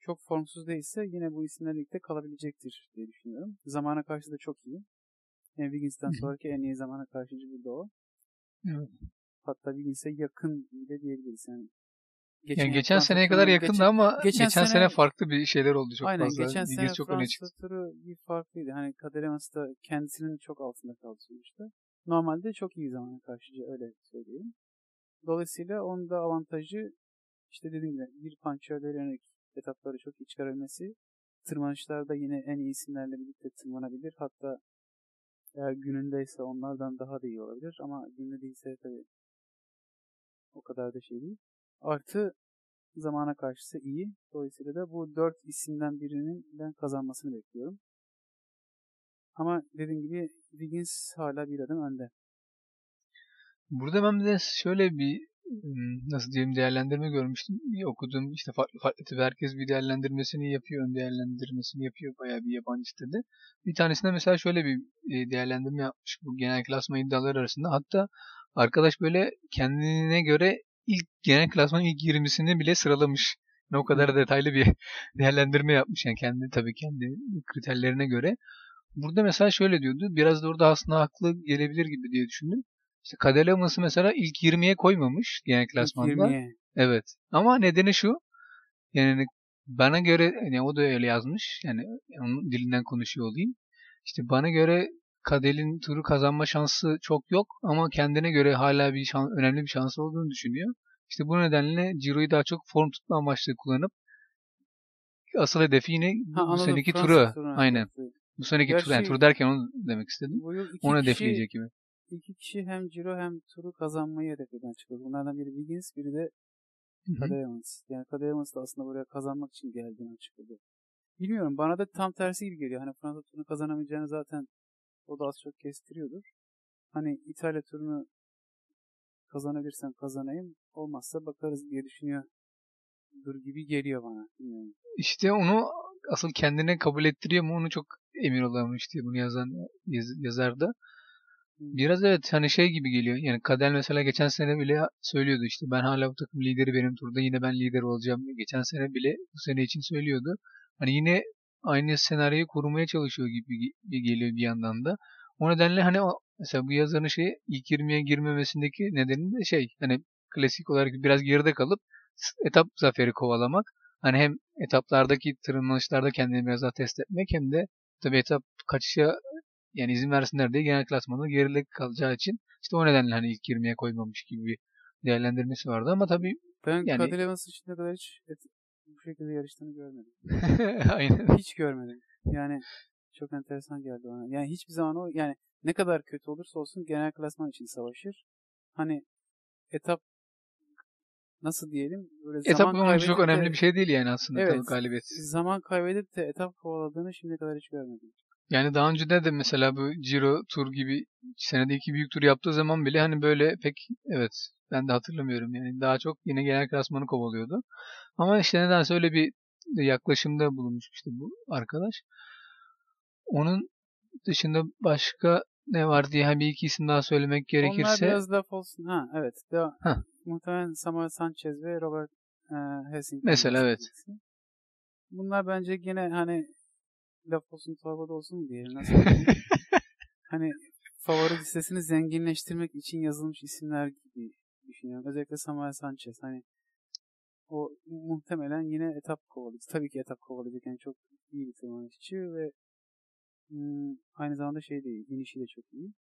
çok formsuz değilse yine bu isimlerle birlikte kalabilecektir diye düşünüyorum. Zamana karşı da çok iyi. Yani Wiggins'ten sonraki en iyi zamana karşıcı burada o. Evet. Hatta Wiggins'e yakın bile diyebiliriz. Yani Yani geçen seneye kadar yakındı geçen- ama geçen geçen, sene- sene, farklı bir şeyler oldu çok Aynen fazla. geçen sene çok öne çıktı. turu bir farklıydı. Hani Kader Evans da kendisinin çok altında kaldı sonuçta. Normalde çok iyi zamana karşıcı öyle söyleyeyim. Dolayısıyla onun da avantajı işte dediğim gibi bir yönelik etapları çok iyi çıkarabilmesi. Tırmanışlarda yine en iyi isimlerle birlikte tırmanabilir. Hatta eğer günündeyse onlardan daha da iyi olabilir. Ama günde değilse tabii o kadar da şey değil. Artı zamana karşısı iyi. Dolayısıyla da bu dört isimden birinin ben kazanmasını bekliyorum. Ama dediğim gibi Wiggins hala bir adım önde. Burada ben de şöyle bir nasıl diyeyim değerlendirme görmüştüm. Bir okudum işte farklı farklı tabii herkes bir değerlendirmesini yapıyor, ön değerlendirmesini yapıyor bayağı bir yabancı sitede. Bir tanesinde mesela şöyle bir e, değerlendirme yapmış bu genel klasman iddiaları arasında. Hatta arkadaş böyle kendine göre ilk genel klasman ilk 20'sini bile sıralamış. Yani o kadar detaylı bir değerlendirme yapmış yani kendi tabii kendi kriterlerine göre. Burada mesela şöyle diyordu. Biraz da orada aslında haklı gelebilir gibi diye düşündüm. İşte Evans mesela ilk 20'ye koymamış genel klasmanda. 20'ye. Evet. Ama nedeni şu. Yani bana göre yani o da öyle yazmış. Yani onun dilinden konuşuyor olayım. İşte bana göre Kadel'in turu kazanma şansı çok yok ama kendine göre hala bir şans, önemli bir şansı olduğunu düşünüyor. İşte bu nedenle Ciro'yu daha çok form tutma amaçlı kullanıp asıl hedefi yine bu, Ha, bu anladım. seneki turu. turuna Aynen. Bu seneki tur, yani Gerçi- tur derken onu demek istedim. Onu hedefleyecek gibi. İki kişi hem Ciro hem turu kazanmayı hedefleden çıkıyor. Bunlardan biri Wiggins, biri de. Kader Evans. Yani Kader Evans da aslında buraya kazanmak için geldiğini açıkladı. Bilmiyorum bana da tam tersi gibi geliyor. Hani Fransa turunu kazanamayacağını zaten o da az çok kestiriyordur. Hani İtalya turunu kazanabilirsem kazanayım. Olmazsa bakarız diye düşünüyor. Dur gibi geliyor bana. Bilmiyorum. İşte onu asıl kendine kabul ettiriyor mu onu çok emin olamamış diye bunu yazan yaz, yazar da. Biraz evet hani şey gibi geliyor. Yani Kadel mesela geçen sene bile söylüyordu işte ben hala bu takım lideri benim turda yine ben lider olacağım. Geçen sene bile bu sene için söylüyordu. Hani yine aynı senaryoyu kurmaya çalışıyor gibi geliyor bir yandan da. O nedenle hani o, mesela bu yazarın şey ilk 20'ye girmemesindeki nedeni de şey hani klasik olarak biraz geride kalıp etap zaferi kovalamak. Hani hem etaplardaki tırmanışlarda kendini biraz daha test etmek hem de tabii etap kaçışa yani izin versinler diye genel klasmanda gerilek kalacağı için işte o nedenle hani ilk 20'ye koymamış gibi bir değerlendirmesi vardı ama tabii Ben yani... Cadel Evans'ın şimdiye kadar hiç bu şekilde yarıştığını görmedim. Aynen. Hiç görmedim. Yani çok enteresan geldi bana. Yani hiçbir zaman o yani ne kadar kötü olursa olsun genel klasman için savaşır. Hani etap nasıl diyelim böyle etap zaman çok de- önemli bir şey değil yani aslında Evet. galibiyet. Zaman kaybedip de etap kovaladığını şimdiye kadar hiç görmedim. Yani daha önce de de mesela bu Giro tur gibi senede iki büyük tur yaptığı zaman bile hani böyle pek evet ben de hatırlamıyorum yani daha çok yine genel klasmanı kovalıyordu. Ama işte nedense öyle bir yaklaşımda bulunmuş işte bu arkadaş. Onun dışında başka ne var diye bir iki isim daha söylemek Onlar gerekirse biraz laf olsun. Ha evet. Devam. Heh. Muhtemelen Samuel Sanchez ve Robert e, Hessing. Mesela, evet. Bunlar bence yine hani laf olsun torbada olsun diye. Nasıl diyeyim? hani favori listesini zenginleştirmek için yazılmış isimler gibi düşünüyorum. Özellikle Samuel Sanchez. Hani o muhtemelen yine etap kovalayıcı. Tabii ki etap kovalayacak. Yani çok iyi bir tırmanışçı ve hmm, aynı zamanda şey de iyi. inişi de çok iyi.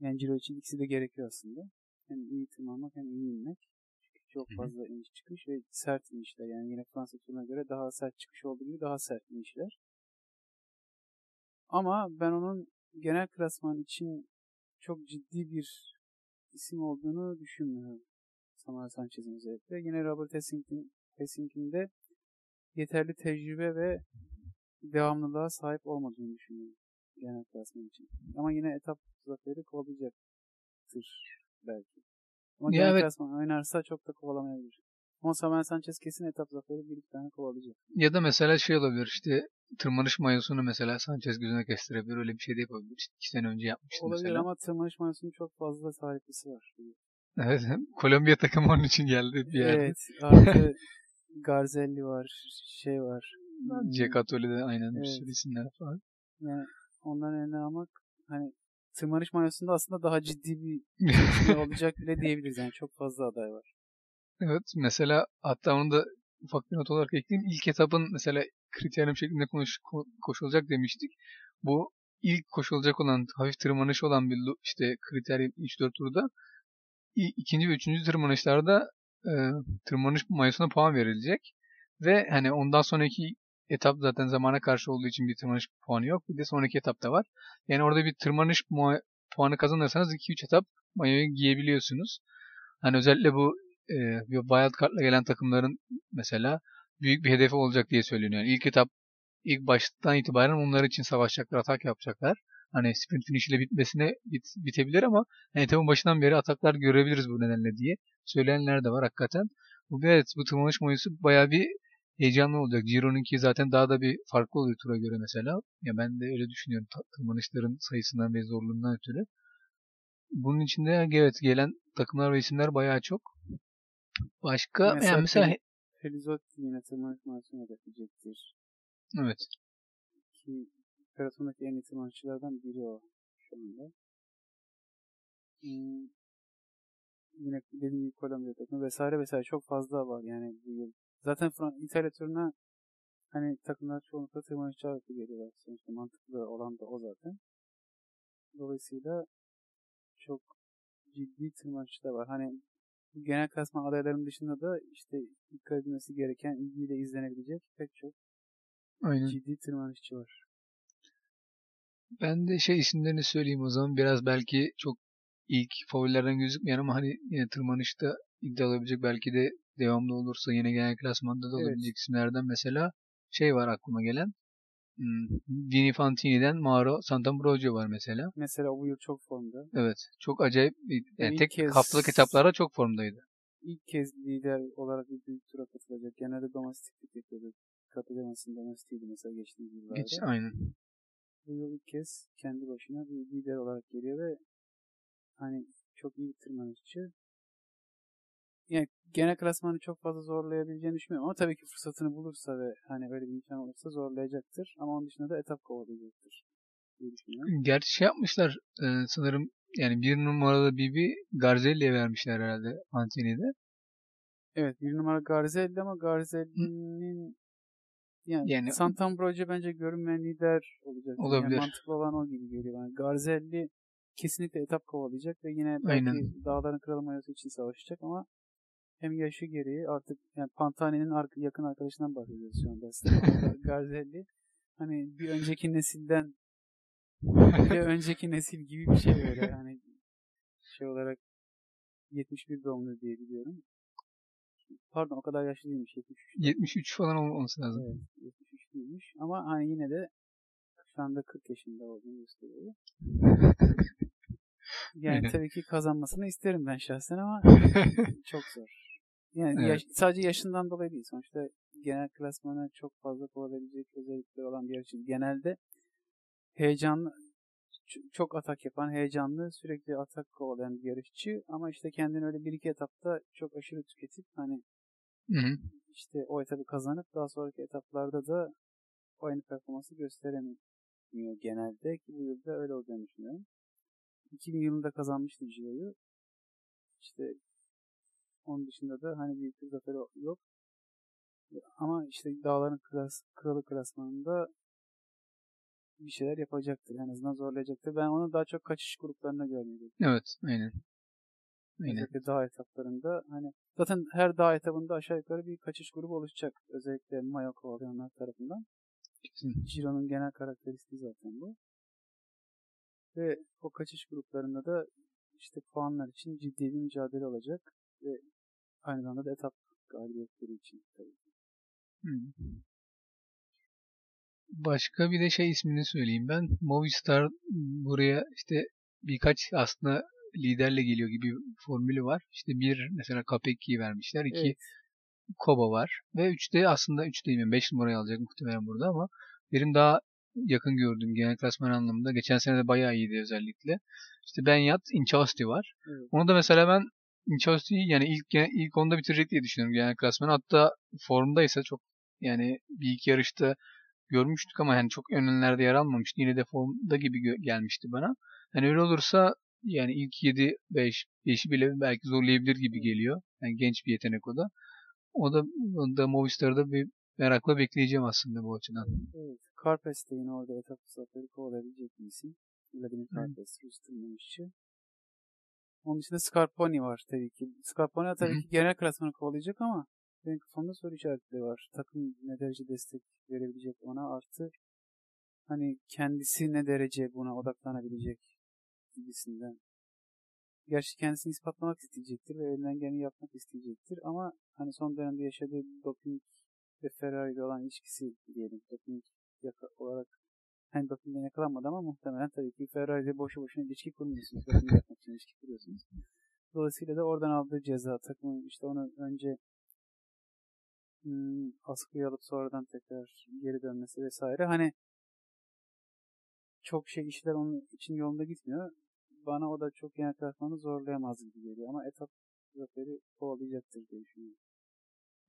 Yani Ciro için ikisi de gerekiyor aslında. Hem iyi tırmanmak hem iyi inmek. Çünkü çok fazla iniş çıkış ve sert inişler. Yani yine Fransa turuna göre daha sert çıkış olduğu gibi daha sert inişler. Ama ben onun genel klasman için çok ciddi bir isim olduğunu düşünmüyorum. Samuel Sanchez'in özellikle. Yine Robert Hessing'in Hessing'in de yeterli tecrübe ve devamlılığa sahip olmadığını düşünüyorum genel klasman için. Ama yine etap zaferi kovalayacaktır belki. Ama Ya genel evet. klasman oynarsa çok da kovalamayabilir. Ama Samuel Sanchez kesin etap zaferi bir iki tane kovalayacak. ya da mesela şey olabilir işte tırmanış mayosunu mesela Sanchez gözüne kestirebilir öyle bir şey de yapabilir. İşte iki sene önce yapmıştı Olabilir mesela. ama tırmanış mayosunun çok fazla sahiplisi var. Evet. Kolombiya takımı onun için geldi bir yerde. Evet. Artı Garzelli var. Şey var. Hmm, Cekatoli'de aynen bir Evet. sürü isimler var. Yani onların eline almak hani tırmanış mayosunda aslında daha ciddi bir şey olacak bile diyebiliriz. Yani çok fazla aday var. Evet mesela hatta onu da ufak bir not olarak ekleyeyim. İlk etapın mesela kriteryum şeklinde konuş, ko- koşulacak demiştik. Bu ilk koşulacak olan hafif tırmanış olan bir işte kriteryum 3-4 turda ikinci ve üçüncü tırmanışlarda e, tırmanış mayosuna puan verilecek. Ve hani ondan sonraki etap zaten zamana karşı olduğu için bir tırmanış puanı yok. Bir de sonraki etapta var. Yani orada bir tırmanış puanı kazanırsanız 2-3 etap mayoyu giyebiliyorsunuz. Hani özellikle bu e, wild card'la gelen takımların mesela büyük bir hedefi olacak diye söyleniyor. Yani ilk etap ilk baştan itibaren onlar için savaşacaklar, atak yapacaklar. Hani sprint finish ile bitmesine bit, bitebilir ama yani etapın başından beri ataklar görebiliriz bu nedenle diye söyleyenler de var hakikaten. Bu evet bu tırmanış mayısı bayağı bir heyecanlı olacak. Giro'nunki zaten daha da bir farklı oluyor tura göre mesela. Ya ben de öyle düşünüyorum tırmanışların sayısından ve zorluğundan ötürü. Bunun içinde evet gelen takımlar ve isimler bayağı çok. Başka Mesela yani mesela Fel- Felizotti yine tırmanış mayosunu hedefleyecektir. evet. Ki pelottondaki en iyi tırmanışçılardan biri o şu anda. Hmm, yine dediğim gibi Kolombiya takımı vesaire vesaire çok fazla var yani bu yıl. Zaten Fran İtalya turuna hani takımlar çoğunlukla tırmanışçı ağırlıklı geliyorlar. Sonuçta mantıklı olan da o zaten. Dolayısıyla çok ciddi tırmanışçı da var. Hani genel klasman adaylarının dışında da işte dikkat edilmesi gereken, ilgiyle izlenebilecek pek çok Aynen. ciddi tırmanışçı var. Ben de şey isimlerini söyleyeyim o zaman. Biraz belki çok ilk favorilerden gözükmeyen ama hani yine tırmanışta iddia olabilecek belki de devamlı olursa yine genel klasmanda da Evet. olabilecek isimlerden mesela şey var aklıma gelen. Hmm, Fantini'den Mauro Santambrogio var mesela. Mesela bu yıl çok formda. Evet. Çok acayip. bir- Yani ilk tek kez- haftalık etaplarda çok formdaydı. İlk kez lider olarak bir büyük tura katılacak. Genelde domestiklik yapıyordu. Katılamasın domestiğiydi mesela geçtiğimiz yıllarda. Geç, aynen. Bu yıl ilk kez kendi başına bir lider olarak geliyor ve hani çok iyi bir tırmanışçı. Yani genel klasmanı çok fazla zorlayabileceğini düşünmüyorum ama tabii ki fırsatını bulursa ve hani öyle bir imkan olursa zorlayacaktır. Ama onun dışında da etap kovalayacaktır diye düşünüyorum. Gerçi şey yapmışlar e, sanırım yani bir numaralı Bibi Garzelli'ye vermişler herhalde Antony'de. Evet bir numara Garzelli ama Garzelli'nin yani, Yani- Sant'Ambrogio bence görünmeyen lider olacak. Olabilir. Yani mantıklı olan o gibi geliyor bana. Garzelli kesinlikle etap kovalayacak ve yine belki Aynen. dağların kralı mayosu için savaşacak ama hem yaşı gereği artık yani Pantani'nin ar- yakın arkadaşından bahsediyoruz şu anda. Stefano Garzelli hani bir önceki nesilden bir önceki nesil gibi bir şey böyle hani şey olarak 71 doğumlu diye biliyorum. Pardon o kadar yaşlı değilmiş 73. 73 falan olması lazım. Evet 73 değilmiş ama hani yine de şu anda 40 yaşında olduğunu gösteriyor. Yani Aynen. tabii ki kazanmasını isterim ben şahsen ama çok zor. Yani Evet. yaş- sadece yaşından dolayı değil. Sonuçta genel klasmana çok fazla kovalabilecek özellikleri olan bir yarışçı. Genelde heyecanlı, çok atak yapan, heyecanlı, sürekli atak kovalayan bir yarışçı. Ama işte kendini öyle bir iki etapta çok aşırı tüketip hani Hı hı. işte o etabı kazanıp daha sonraki etaplarda da aynı performansı gösteremiyor genelde ki bu yılda öyle olacağını düşünüyorum. 2000 yılında kazanmıştı Giro'yu. İşte onun dışında da hani bir zafer yok. Ama işte dağların klas, kralı klasmanında bir şeyler yapacaktır. En azından zorlayacaktır. Ben onu daha çok kaçış gruplarına görmeyi Evet, aynen. Aynen. Özellikle dağ etaplarında hani zaten her dağ etabında aşağı yukarı bir kaçış grubu oluşacak. Özellikle mayo kovalayanlar tarafından. Kesin. Ciro'nun genel karakteristiği zaten bu. Ve o kaçış gruplarında da işte puanlar için ciddi bir mücadele olacak ve aynı zamanda da etap galibiyetleri için tabii. Hı. Başka bir de şey ismini söyleyeyim ben. Movistar buraya işte birkaç aslında liderle geliyor gibi bir formülü var. İşte bir mesela Capecchi'yi vermişler. iki Evet. Koba var. Ve üçte aslında üç değil mi? Beş numarayı alacak muhtemelen burada ama benim daha yakın gördüğüm genel klasman anlamında. Geçen sene de bayağı iyiydi özellikle. İşte Benyat, Inchausti var. Evet. Onu da mesela ben Inchausti'yi yani ilk ilk onda bitirecek diye düşünüyorum genel klasmanı. Hatta formdaysa çok yani bir iki yarışta görmüştük ama yani çok önlerde yer almamıştı. Yine de formda gibi gelmişti bana. Yani öyle olursa yani ilk 7 5 5'i bile belki zorlayabilir gibi geliyor. Yani genç bir yetenek o da. O da, o da Movistar'da bir merakla bekleyeceğim aslında bu açıdan. Evet. Carpes de yine orada etap zaferi kovalayabilecek bir isim. Vladimir Carpes, Rus tırmanışçı. Onun dışında Scarponi var tabii ki. Scarponi tabii ki genel klasmanı kovalayacak ama benim kafamda soru işaretleri var. Takım ne derece destek verebilecek ona artı hani kendisi ne derece buna odaklanabilecek gibisinden. Gerçi kendisini ispatlamak isteyecektir ve elinden geleni yapmak isteyecektir ama hani son dönemde yaşadığı doping ve Ferrari ile olan ilişkisi diyelim. Doping olarak hani dopingden yakalanmadı ama muhtemelen tabii ki Ferrari ile boşu boşuna ilişki kurmuyorsunuz. Doping yapmak için ilişki kuruyorsunuz. Dolayısıyla da oradan aldığı ceza takımın işte onu önce hmm, askıya alıp sonradan tekrar geri dönmesi vesaire. Hani çok şey işler onun için yolunda gitmiyor. Bana o da çok genel klasmanı zorlayamaz gibi geliyor ama etap zaferi kovalayacaktır diye düşünüyorum.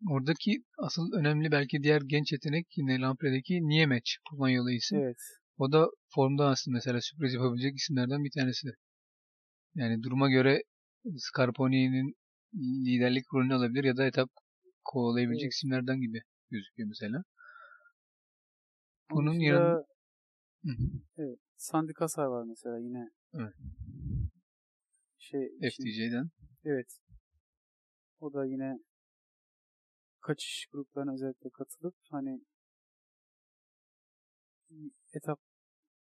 Oradaki asıl önemli belki diğer genç yetenek yine Lampre'deki Niemeç Polonyalı isim. Evet. O da formda aslında mesela sürpriz yapabilecek isimlerden bir tanesi. Yani duruma göre Scarponi'nin liderlik rolünü alabilir ya da etap kovalayabilecek Evet. isimlerden gibi gözüküyor mesela. Bunun dışında, yanında evet, Sandy Kasar var mesela yine. Evet. Şey, şimdi- FTC'den. evet. O da yine kaçış gruplarına özellikle katılıp hani etap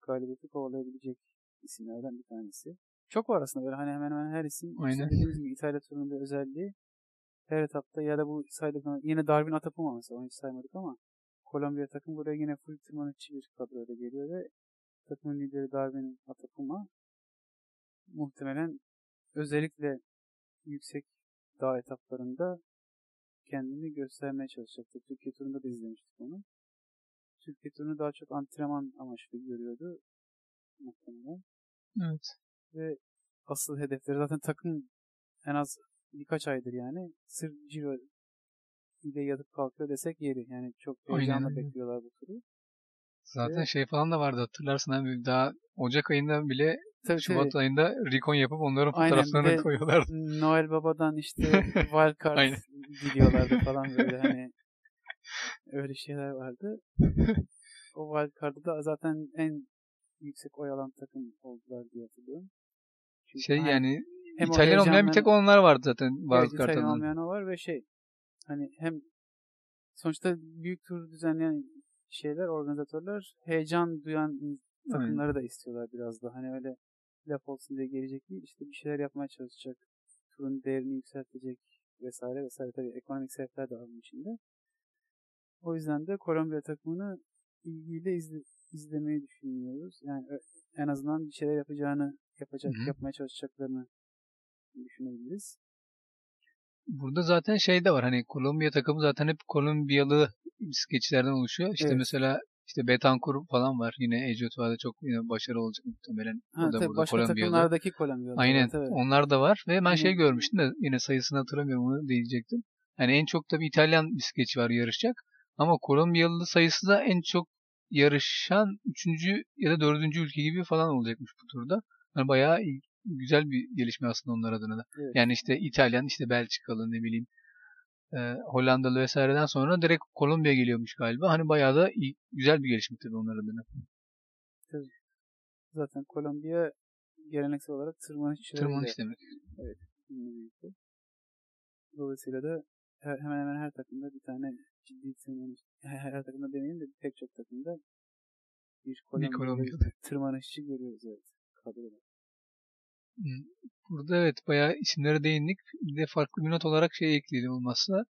galibiyeti kovalayabilecek isimlerden bir tanesi. Çok var aslında böyle hani hemen hemen her isim Aynen. dediğimiz gibi İtalya turunun bir özelliği her etapta ya da bu saydık yine Darwin Atapuma mesela onu hiç saymadık ama Kolombiya takım buraya yine full tırmanışçı bir kadroyla geliyor ve takımın lideri Darwin Atapuma muhtemelen özellikle yüksek dağ etaplarında kendini göstermeye çalışacaktır. Türkiye turunda da izlemiştik onu. Türkiye turunu daha çok antrenman amaçlı görüyordu muhtemelen. Evet. Ve asıl hedefleri. Zaten takım en az birkaç aydır yani sırf Ciro ile yatıp kalkıyor desek yeri. Yani çok heyecanla bekliyorlar bu turu. Zaten Evet. şey falan da vardı hatırlarsın abi daha Ocak ayında bile Tabii, Şubat tabii. ayında recon yapıp onların Aynen, fotoğraflarını de koyuyorlar. Noel Baba'dan işte wildcard gidiyorlardı falan böyle hani öyle şeyler vardı. o wildcard'ı da zaten en yüksek oy alan takım oldular diye hatırlıyorum. Çünkü Şey hani yani hem İtalyan olmayan bir tek onlar vardı zaten Evet, bazı İtalyan olmayan o var ve şey hani hem sonuçta büyük tur düzenleyen şeyler, organizatörler heyecan duyan takımları da istiyorlar biraz da. Hani öyle laf olsun diye gelecek değil. işte bir şeyler yapmaya çalışacak. Turun değerini yükseltecek vesaire vesaire. Tabii ekonomik sebepler de bunun içinde. O yüzden de Kolombiya takımını ilgiyle izle, izlemeyi düşünüyoruz. Yani en azından bir şeyler yapacağını, yapacak, Hı hı. yapmaya çalışacaklarını düşünebiliriz. Burada zaten şey de var hani Kolombiya takımı zaten hep Kolombiyalı bisikletçilerden oluşuyor. İşte Evet. mesela işte Betancourt falan var. Yine Ejiotua'da çok yine başarılı olacak muhtemelen. Ha, o da tabii burada başka Kolombiyalı. takımlardaki Kolombiyalı. Aynen. Evet, evet. Onlar da var ve ben şey görmüştüm de yine sayısını hatırlamıyorum onu diyecektim. Yani en çok tabii İtalyan bisikletçi var yarışacak. Ama Kolombiyalı sayısı da en çok yarışan 3. ya da 4. ülke gibi falan olacakmış bu turda. Yani bayağı iyi- güzel bir gelişme aslında onlar adına da. Evet. Yani işte İtalyan, işte Belçikalı ne bileyim e, Hollandalı vesaireden sonra direkt Kolombiya geliyormuş galiba. Hani bayağı da iyi, güzel bir gelişme tabii onlar adına. Zaten Kolombiya geleneksel olarak tırmanışçılarıyla Tırmanış demek. ülke. Dolayısıyla da her, hemen hemen her takımda bir tane ciddi tırmanış, her, her takımda demeyeyim de pek çok takımda bir Kolombiyalı. tırmanışçı görüyoruz evet. Kadroda. Burada evet bayağı isimlere değindik. Bir de farklı bir not olarak şey ekleyelim olmazsa.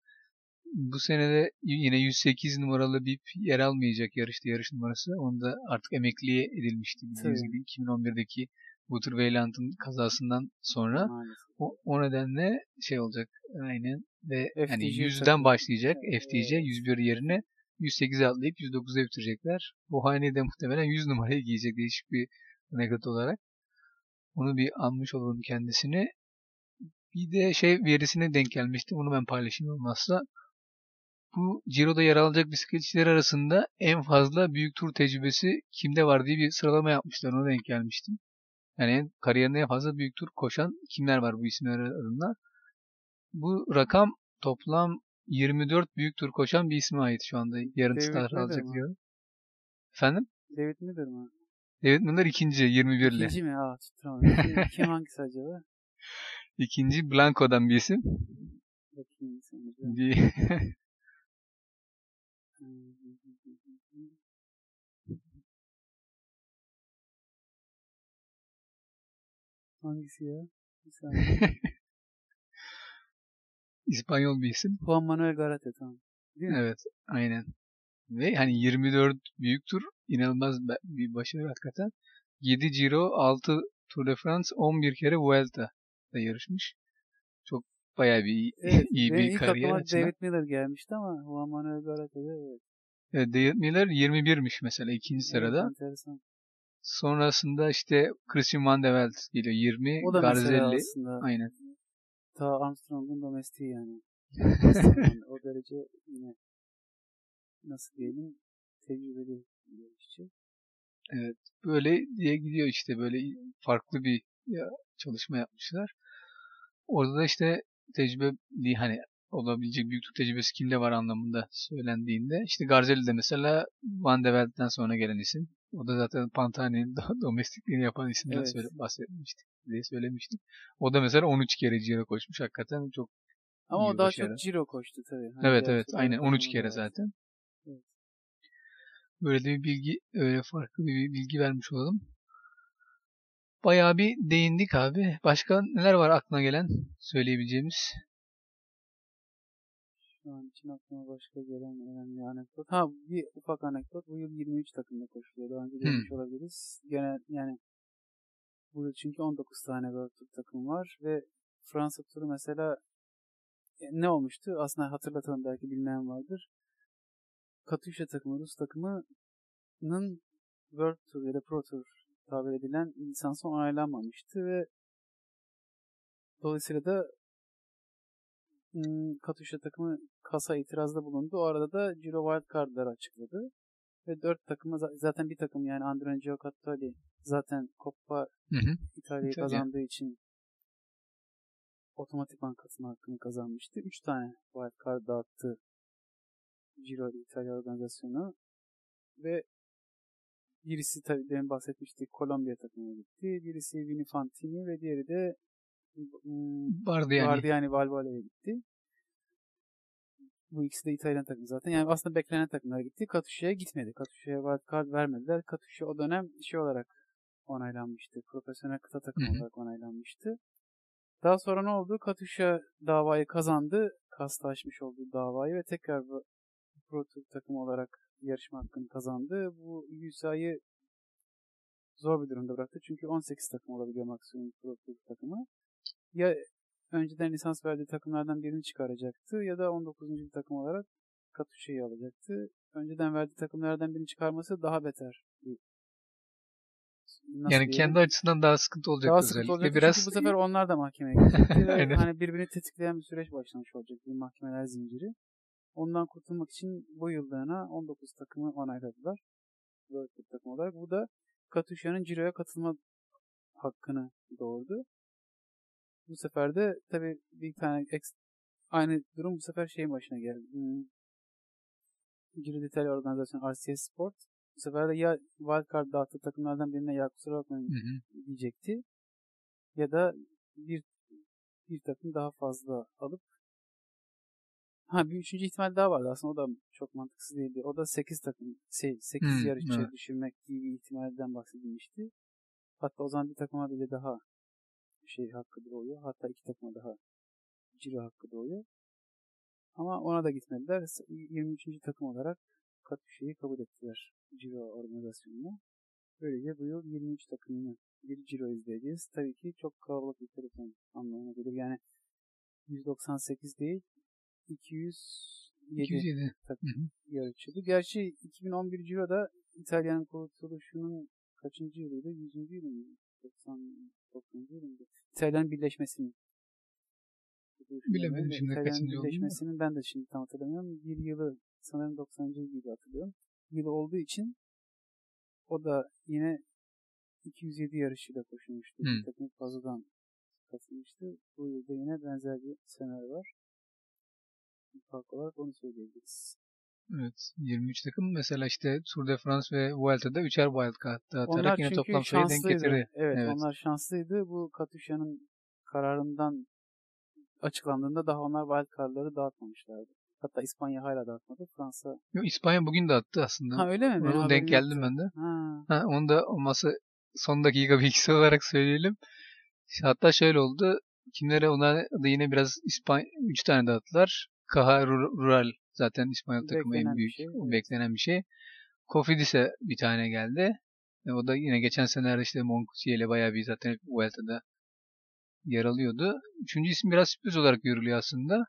Bu senede yine 108 numaralı bir yer almayacak yarışta yarış numarası. Onu da artık emekliye edilmişti bildiğiniz Tabii. gibi 2011'deki Wouter Weyland'ın kazasından sonra. Maalesef. O, o nedenle şey olacak aynen ve FTC yani 100'den takımı. başlayacak. FTC 101 yerine 108'e atlayıp 109'a bitirecekler. Bu hanede muhtemelen 100 numarayı giyecek değişik bir anekdot olarak. Onu bir anmış olalım kendisini. Bir de şey verisine denk gelmişti. Onu ben paylaşayım olmazsa. Bu Ciro'da yer alacak bisikletçiler arasında en fazla büyük tur tecrübesi kimde var diye bir sıralama yapmışlar. Ona denk gelmiştim. Yani kariyerinde en fazla büyük tur koşan kimler var bu isimler arasında. Bu rakam toplam 24 büyük tur koşan bir isme ait şu anda. Yarın David Miller alacak diyor. Efendim? David Miller mi? David Miller ikinci 21 ile. İkinci mi? Aa tutturamadım. Kim, hangisi acaba? İkinci Blanco'dan bir isim. Bakayım. Bir Hangisi ya? Bir saniye. İspanyol bir isim. Juan Manuel Garate tamam. Değil mi? Evet, aynen. Ve hani 24 büyük tur inanılmaz bir başarı hakikaten. 7 Giro, 6 Tour de France, 11 kere Vuelta da yarışmış. Çok bayağı bir iyi, Evet, iyi bir ilk kariyer aklıma. David Miller gelmişti ama Juan Manuel Garate de evet. Evet, David Miller 21'miş mesela ikinci sırada. Evet, enteresan. Sonrasında işte Christian Van de Velde geliyor 20, O da Garzelli. Aynen. ta Armstrong'un domestiği yani. Aslında o derece yine nasıl diyelim tecrübeli bir yarışçı. Evet. Böyle diye gidiyor işte böyle farklı bir çalışma yapmışlar. Orada da işte tecrübe hani olabilecek büyük tur tecrübesi kimde var anlamında söylendiğinde işte Garzelli de mesela Van de Velde'den sonra gelen isim. O da zaten Pantani'nin do- domestikliğini yapan isimden Evet. söyle, bahsetmiştik diye söylemiştik. O da mesela 13 kere Giro koşmuş. Hakikaten çok Ama o daha çok Ciro koştu tabii. Hani evet evet aynen 13 koşmadı kere zaten. Böyle de bir bilgi öyle farklı bir bilgi vermiş olalım. Bayağı bir değindik abi. Başka neler var aklına gelen söyleyebileceğimiz? Şu an için aklıma başka gelen önemli anekdot. Ha bir ufak anekdot. Bu yıl 23 takımda koşuluyor. Daha önce demiş olabiliriz. Gene yani bu yıl çünkü 19 tane World Tour takım var ve Fransa turu mesela e, ne olmuştu? Aslında hatırlatalım belki bilmeyen vardır. Katusha takımı, Rus takımının World Tour ya da Pro Tour tabir edilen lisansı onaylanmamıştı ve Dolayısıyla da ım, Katusha takımı kasa itirazda bulundu. O arada da Giro Wildcard'ları açıkladı. Ve dört takıma za- zaten bir takım yani Andrea Giocattoli zaten Coppa. İtalya'yı İtalya. kazandığı için otomatikman katılma hakkını kazanmıştı. Üç tane wildcard dağıttı Giro İtalya organizasyonu ve birisi tabii demin bahsetmiştik Kolombiya takımına gitti. Birisi Vini Fantini ve diğeri de ım, Vardı yani. Bardiani Valvale'ye gitti. Bu ikisi de İtalyan takımı zaten. Yani aslında beklenen takımlar gitti. Katuşa'ya gitmedi. Katuşa'ya wildcard vermediler. Katusha o dönem şey olarak onaylanmıştı. Profesyonel kıta hı. olarak onaylanmıştı. Daha sonra ne oldu? Katusha davayı kazandı. Kasta açmış olduğu davayı ve tekrar Pro Tour takımı olarak yarışma hakkını kazandı. Bu USA'yı zor bir durumda bıraktı. Çünkü 18 takım olabiliyor maksimum Pro Tour takımı. Ya önceden lisans verdiği takımlardan birini çıkaracaktı ya da 19. bir takım olarak Katuşa'yı alacaktı. Önceden verdiği takımlardan birini çıkarması daha beter. bir- Nasıl Yani diyelim? kendi açısından daha sıkıntı olacak daha sıkıntı olacak Biraz çünkü bu sefer onlar da mahkemeye Aynen. hani birbirini tetikleyen bir süreç başlamış olacak bir mahkemeler zinciri. Ondan kurtulmak için bu yıllığına 19 takımı onayladılar. World Cup takım olarak. Bu da Katuşa'nın Ciro'ya katılma hakkını doğurdu. Bu sefer de tabii bir tane eks- aynı durum bu sefer şeyin başına geldi. Hmm. Giro d'Italia organizasyonu RCS Sport. Bu sefer de ya wildcard dağıttığı takımlardan birine ya kusura bakmayın Hı hı. diyecekti. Ya da bir bir takım daha fazla alıp ha bir üçüncü ihtimal daha vardı aslında o da çok mantıksız değildi. O da 8 takım şey 8 Hmm, yarışçı evet. düşürmek gibi bir ihtimalden bahsedilmişti. Hatta o zaman bir takıma bile daha şey hakkı doğuyor. Hatta iki takıma daha ciro hakkı doğuyor. Ama ona da gitmediler. 23. takım olarak Katuşa'yı kabul ettiler Ciro organizasyonuna. Böylece bu yıl 23 takımını bir Ciro izleyeceğiz. Tabii ki çok kalabalık bir telefon anlamına gelir. Yani 198 değil 207 207. takım Hı hı. yarışıyordu. Gerçi 2011 Ciro'da İtalya'nın kurtuluşunun kaçıncı yılıydı? 100. yılı mıydı? 90, 90. yılı mıydı? İtalyan birleşmesinin Bilemedim şimdi İtalyan kaçıncı birleşmesinin ben de şimdi tam hatırlamıyorum. Bir yılı sanırım 90. yıl gibi hatırlıyorum. Yılı olduğu için o da yine 207 yarışıyla koşulmuştu. Hmm. Takım fazladan katılmıştı. Bu yılda yine benzer bir senaryo var. Fark olarak onu söyleyebiliriz. Evet. 23 takım mesela işte Tour de France ve Vuelta'da üçer wildcard dağıtarak Onlar yine toplam sayıyı denk getirir. Evet, Evet. onlar şanslıydı. Bu Katuşa'nın kararından açıklandığında daha onlar wildcard'ları dağıtmamışlardı. Hatta İspanya hala dağıtmadı. Fransa... Yo, İspanya bugün de attı aslında. Ha öyle mi? Benim Onu denk geldim ben de. Ha. Ha, onu da olması son dakika bilgisi olarak söyleyelim. Hatta şöyle oldu. Kimlere ona da yine biraz İspanya 3 tane dağıttılar. Ru- Rural zaten İspanyol takımı Beklenen en bir büyük. şey, o evet. beklenen bir şey. Cofidis'e bir tane geldi. E, o da yine geçen senelerde işte Moncucci ile bayağı bir zaten Vuelta'da yer alıyordu. Üçüncü isim biraz sürpriz olarak görülüyor aslında.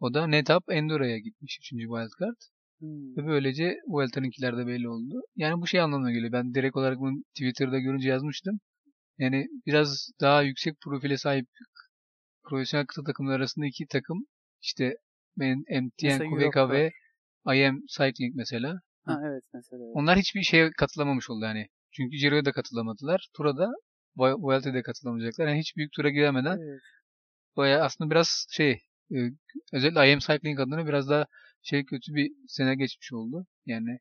O da Netap Endura'ya gitmiş. Üçüncü wildcard. Hmm. Ve böylece Vuelta'nınkiler de belli oldu. Yani bu şey anlamına geliyor. Ben direkt olarak bunu Twitter'da görünce yazmıştım. Yani biraz daha yüksek profile sahip profesyonel kıta takımları arasında iki takım işte ben MTN, Europe ve IM Cycling mesela. Ha evet mesela. evet. Onlar hiçbir şeye katılamamış oldu yani. Çünkü Giro'ya da katılamadılar. Tura da Vu- Vuelta'ya da katılamayacaklar. Yani hiç büyük tura giremeden Evet. Baya aslında biraz şey e, özellikle IM Cycling adına biraz daha şey kötü bir sene geçmiş oldu. Yani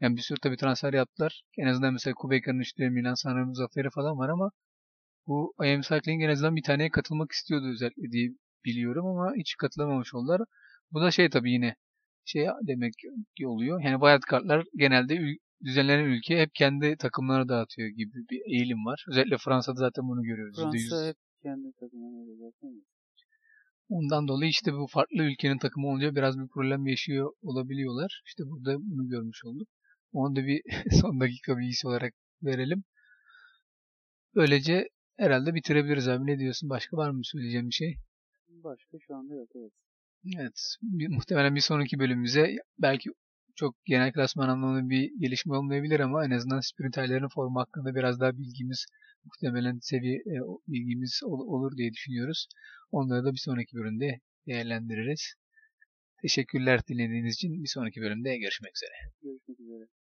yani bir sürü tabii transfer yaptılar. En azından mesela Kubeka'nın işte Milan Sanremo zaferi falan var ama bu IM Cycling en azından bir taneye katılmak istiyordu özellikle diye biliyorum ama hiç katılamamış oldular. Bu da şey tabii yine şey demek ki oluyor. Yani wildcardlar genelde ül- düzenlenen ülke hep kendi takımlarına dağıtıyor gibi bir eğilim var. Özellikle Fransa'da zaten bunu görüyoruz. %100. Fransa hep kendi öyle zaten. Ondan dolayı işte bu farklı ülkenin takımı olunca biraz bir problem yaşıyor olabiliyorlar. İşte burada bunu görmüş olduk. Onu da bir son dakika bilgisi olarak verelim. Böylece herhalde bitirebiliriz abi. Ne diyorsun? Başka var mı söyleyeceğim bir şey? Başka şu anda yok evet. Evet. Bir, muhtemelen bir sonraki bölümümüze belki çok genel klasman anlamında bir gelişme olmayabilir ama en azından sprinterlerin formu hakkında biraz daha bilgimiz muhtemelen seviye bilgimiz ol, olur diye düşünüyoruz. Onları da bir sonraki bölümde değerlendiririz. Teşekkürler dinlediğiniz için. Bir sonraki bölümde görüşmek üzere. Görüşmek üzere.